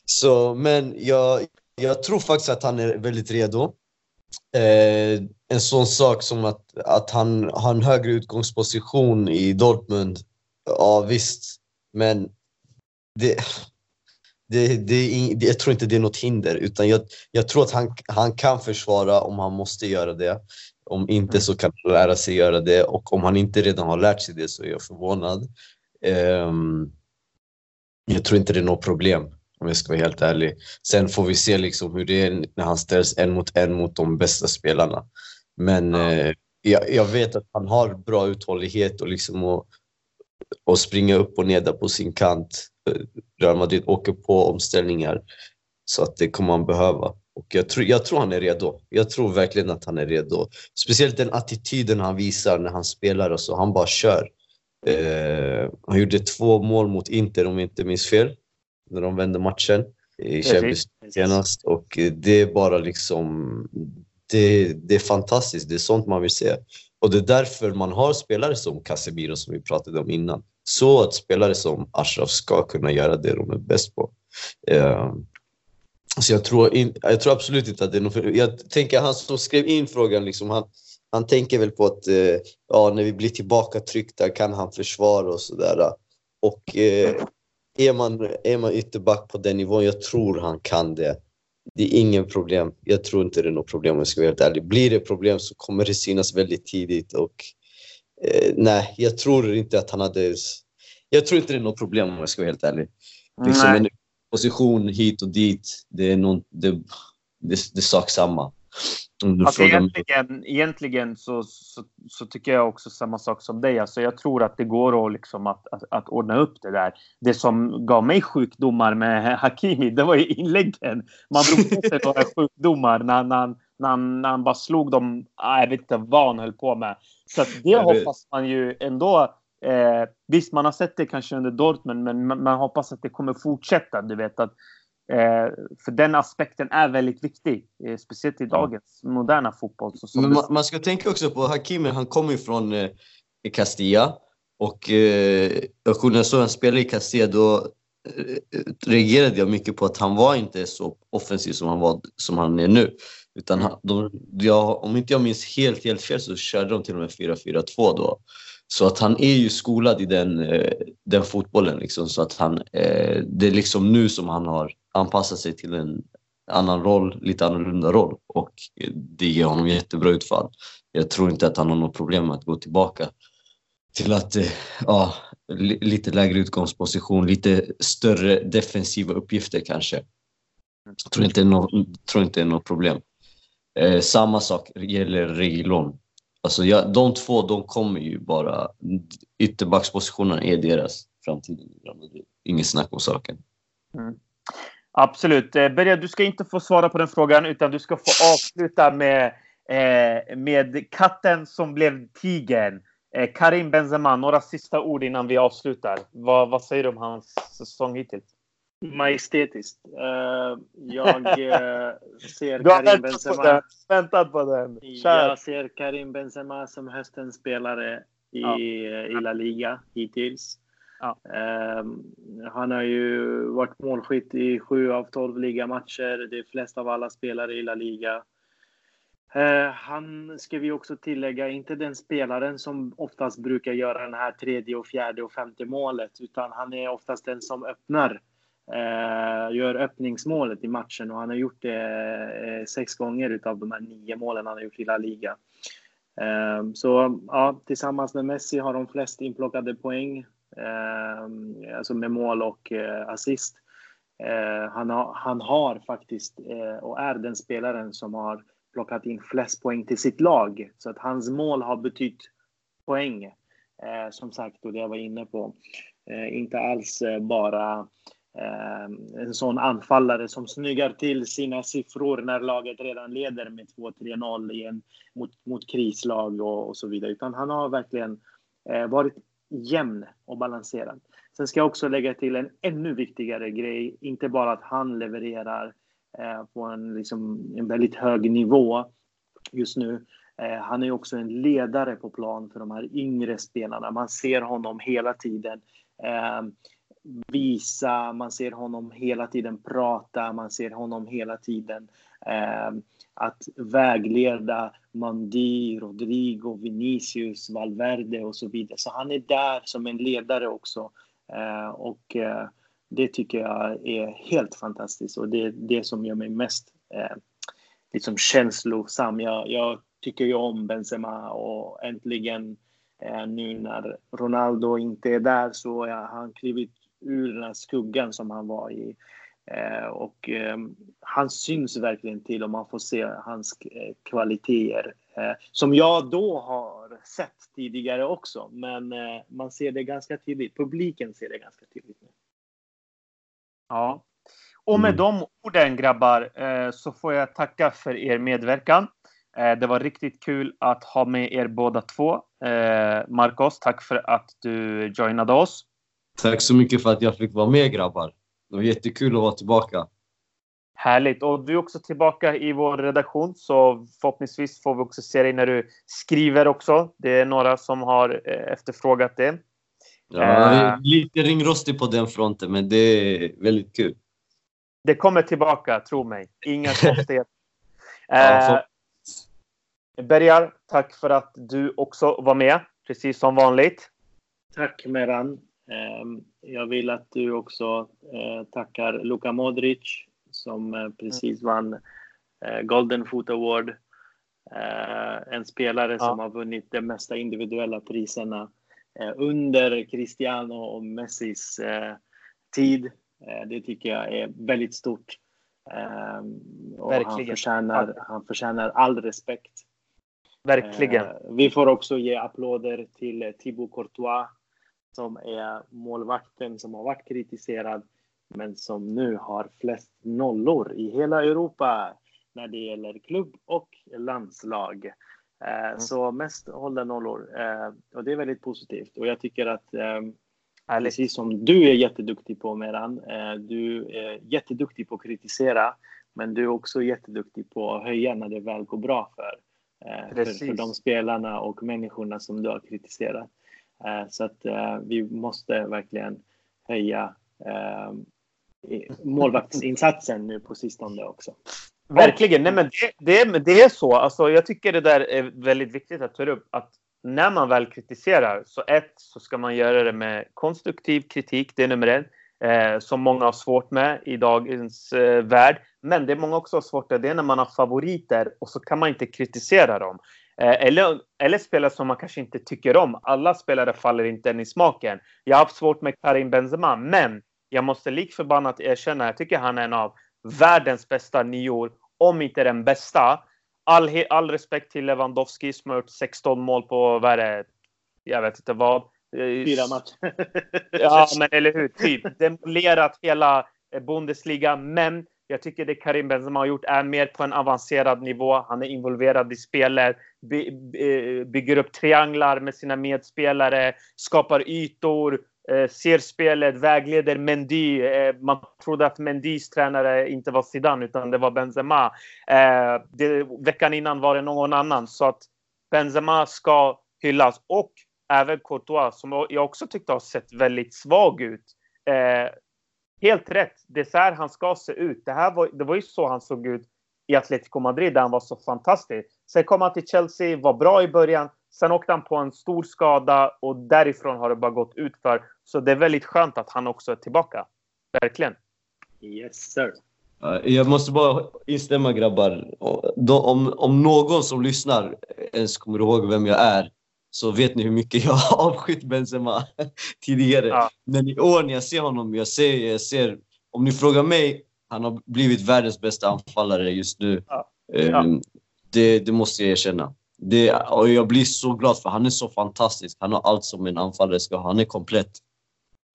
Så, men jag, jag tror faktiskt att han är väldigt redo. Eh, en sån sak som att, att han har en högre utgångsposition i Dortmund. Ja visst, men det, det, det, det, jag tror inte det är något hinder, utan jag, jag tror att han, han kan försvara om han måste göra det. Om inte så kan han lära sig göra det och om han inte redan har lärt sig det så är jag förvånad. Um, jag tror inte det är något problem om jag ska vara helt ärlig. Sen får vi se liksom hur det är när han ställs en mot en mot de bästa spelarna. Men ja. eh, jag, jag, vet att han har bra uthållighet och liksom att, att springa upp och ner där på sin kant. Real Madrid åker på omställningar så att det kommer han behöva. Och jag tror, jag tror han är redo. Jag tror verkligen att han är redo. Speciellt den attityden han visar när han spelar och så. Han bara kör. Eh, han gjorde två mål mot Inter om jag inte minns fel. När de vände matchen i Champions senast. Och det är bara liksom... Det, det är fantastiskt. Det är sånt man vill se. Och det är därför man har spelare som Casemiro som vi pratade om innan. Så att spelare som Ashraf ska kunna göra det de är bäst på. Eh, så jag tror, in, jag tror absolut inte att det är något... Jag tänker han som skrev in frågan, liksom, han, han tänker väl på att eh, ja, när vi blir tillbaka tryckta kan han försvara och sådär. Och eh, är, man, är man ytterback på den nivån, jag tror han kan det. Det är ingen problem. Jag tror inte det är något problem om jag ska vara helt ärlig. Blir det problem så kommer det synas väldigt tidigt och eh, nej, jag tror inte att han hade... Jag tror inte det är något problem om jag ska vara helt ärlig. Liksom en position hit och dit, det är, någon, det, det, det sak samma. Alltså egentligen, egentligen så, så, så, tycker jag också samma sak som dig. Alltså jag tror att det går att, liksom att, att, att ordna upp det där. Det som gav mig sjukdomar med Hakimi, det var ju inläggen. Man drog på sig några sjukdomar när, när, när, när han bara slog dem. Ah, jag vet inte vad han höll på med. Så det hoppas man ju ändå. Eh, visst, man har sett det kanske under Dortmund, men man, man hoppas att det kommer fortsätta. Du vet att Eh, för den aspekten är väldigt viktig, eh, speciellt i dagens moderna fotboll. Men man, man, ska tänka också på Hakimi, han kommer ju från eh, Castilla och eh, när jag såg han spela i Castilla då eh, reagerade jag mycket på att han var inte så offensiv som han, var, som han är nu. Utan han, de, jag, om inte jag minns helt, helt fel så körde de till och med 4-4-2 då. Så att han är ju skolad i den, eh, den fotbollen. Liksom, så att han, eh, det är liksom nu som han har anpassat sig till en annan roll, lite annorlunda roll. Och det ger honom jättebra utfall. Jag tror inte att han har något problem med att gå tillbaka till att, eh, ja, lite lägre utgångsposition, lite större defensiva uppgifter kanske. Jag tror inte det är något, tror inte det är något problem. Eh, samma sak gäller Reglon. Alltså ja, de två, de kommer ju bara... Ytterbackspositionen är deras framtid. Inget snack om saken. Mm. Absolut. Eh, Berja, du ska inte få svara på den frågan utan du ska få avsluta med, eh, med katten som blev tigern. Eh, Karim Benzema, några sista ord innan vi avslutar. Vad, vad säger du om hans säsong hittills? Majestätiskt. Uh, jag uh, ser Karim Benzema... Väntat på den. Kör. Jag ser Karim Benzema som höstens spelare i, ja. i La Liga hittills. Ja. Uh, han har ju varit målskytt i sju av tolv ligamatcher. Det är flest av alla spelare i La Liga. Uh, han ska vi också tillägga, inte den spelaren som oftast brukar göra den här tredje och fjärde och femte målet, utan han är oftast den som öppnar eh, Eh, gör öppningsmålet i matchen och han har gjort det eh, sex gånger utav de här nio målen han har gjort i La Liga. Eh, så ja, tillsammans med Messi har de flest inplockade poäng, alltså med mål och assist. Han, har, han har faktiskt och är den spelaren som har plockat in flest poäng till sitt lag. Så att hans mål har betytt poäng. Som sagt, och det jag var inne på. Inte alls bara Ehm, en sån anfallare som snyggar till sina siffror när laget redan leder med 2-3-0 mot, mot krislag och, och, så vidare. Utan han har verkligen eh, varit jämn och balanserad. Sen ska jag också lägga till en ännu viktigare grej. Inte bara att han levererar eh, på en, liksom, en väldigt hög nivå just nu. Eh, han är också en ledare på plan för de här yngre spelarna. Man ser honom hela tiden. Ehm, Visa, man ser honom hela tiden prata, man ser honom hela tiden eh, att vägleda Mandi, Rodrigo, Vinicius, Valverde och så vidare. Så han är där som en ledare också. Eh, och eh, det tycker jag är helt fantastiskt och det är det som gör mig mest eh, liksom känslosam. Jag, jag tycker ju om Benzema och äntligen eh, nu när Ronaldo inte är där så har han klivit ur den här skuggan som han var i. Eh, och eh, han syns verkligen till och man får se hans eh, kvaliteter. Eh, som jag då har sett tidigare också, men eh, man ser det ganska tydligt. Publiken ser det ganska tydligt nu. Ja. Och med mm. de orden grabbar eh, så får jag tacka för er medverkan. Det var riktigt kul att ha med er båda två. Marcos, tack för att du joinade oss. Tack så mycket för att jag fick vara med grabbar. Det var jättekul att vara tillbaka. Härligt. Och du är också tillbaka i vår redaktion så förhoppningsvis får vi också se dig när du skriver också. Det är några som har eh, efterfrågat det. Ja, uh, lite ringrostig på den fronten, men det är väldigt kul. Det kommer tillbaka, tro mig. Inga konstigheter. uh, Bergar, tack för att du också var med, precis som vanligt. Tack Meran. Ehm, jag vill att du också eh, tackar Luka Modric som eh, precis vann eh, Golden Foot Award. En spelare ja. som har vunnit de mesta individuella priserna under Cristiano och Messis tid. Det tycker jag är väldigt stort. Ehm, och Verkligen. Han förtjänar, han förtjänar all respekt. Verkligen. Vi får också ge applåder till Thibaut Courtois som är målvakten som har varit kritiserad men som nu har flest nollor i hela Europa när det gäller klubb och landslag. Eh, mm. Så mest hållna nollor eh, och det är väldigt positivt och jag tycker att eh, precis som du är jätteduktig på Meran, du är jätteduktig på att kritisera men du är också jätteduktig på att höja när det väl går bra för, för, för de spelarna och människorna som du har kritiserat. Eh, så att eh, vi måste verkligen höja eh, målvaktsinsatsen nu på sistone också. Verkligen. Nej, men det, det, det är så. Alltså, jag tycker det där är väldigt viktigt att ta upp. Att när man väl kritiserar, så ett, så ska man göra det med konstruktiv kritik. Det är nummer ett. Eh, som många har svårt med i dagens eh, värld. Men det många också har svårt med, det är när man har favoriter och så kan man inte kritisera dem. Eh, eller, eller spelare som man kanske inte tycker om. Alla spelare faller inte en i smaken. Jag har haft svårt med Karim Benzema, men jag måste lik förbannat erkänna, jag tycker han är en av världens bästa nior, om inte den bästa. All, all respekt till Lewandowski som har gjort 16 mål på, vad är det, jag vet inte vad. Fyra matcher. ja, men eller hur, typ. Demolerat hela Bundesliga, men jag tycker det Karim Benzema har gjort är mer på en avancerad nivå. Han är involverad i spelet, by, by, eh, bygger upp trianglar med sina medspelare, skapar ytor, eh, ser spelet, vägleder Mendy. Eh, man trodde att Mendys tränare inte var Zidane utan det var Benzema. Eh, det, veckan innan var det någon annan. Så att Benzema ska hyllas. Och även Courtois som jag också tyckte har sett väldigt svag ut. Eh, helt rätt. Det är så här han ska se ut. Det, här var, det var ju så han såg ut i Atletico Madrid där han var så fantastisk. Sen kom han till Chelsea, var bra i början. Sen åkte han på en stor skada och därifrån har det bara gått ut för. Så det är väldigt skönt att han också är tillbaka. Verkligen. Yes sir. Jag måste bara instämma grabbar. Om, om någon som lyssnar ens kommer ihåg vem jag är så vet ni hur mycket jag har avskytt Benzema tidigare. Ja. Men i år när jag ser honom, jag ser, jag ser, om ni frågar mig, han har blivit världens bästa anfallare just nu. Ja. Ja. Um, det, det, måste jag erkänna. Det, och jag blir så glad för han är så fantastisk. Han har allt som en anfallare ska ha. Han är komplett.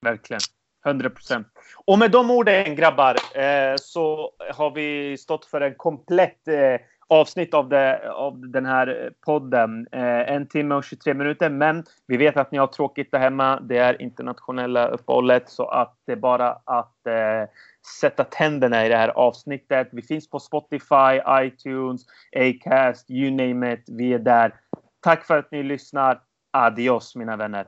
Verkligen. 100 procent. Och med de orden grabbar eh, så har vi stått för en komplett eh, avsnitt av, det, av den här podden. Eh, en timme och 23 minuter. Men vi vet att ni har tråkigt där hemma. Det är internationella uppehållet så att det är bara att eh, sätta tänderna i det här avsnittet. Vi finns på Spotify, iTunes, Acast, you name it. Vi är där. Tack för att ni lyssnar. Adios mina vänner.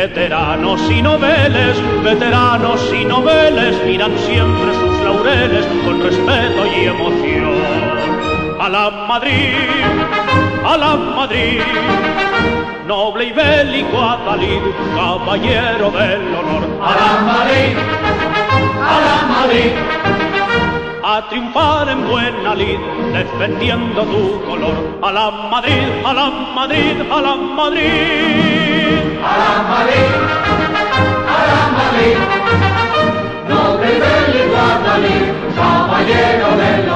Veteranos y noveles, veteranos y noveles miran siempre sus laureles con respeto y emoción. A la Madrid, a la Madrid, noble y bélico Adalid, caballero del honor. A la Madrid, a la Madrid, a triunfar en buena lid, defendiendo tu color. A la Madrid, a la Madrid, a la Madrid. A la Madrid, a la Madrid. No te Guadalí, caballero del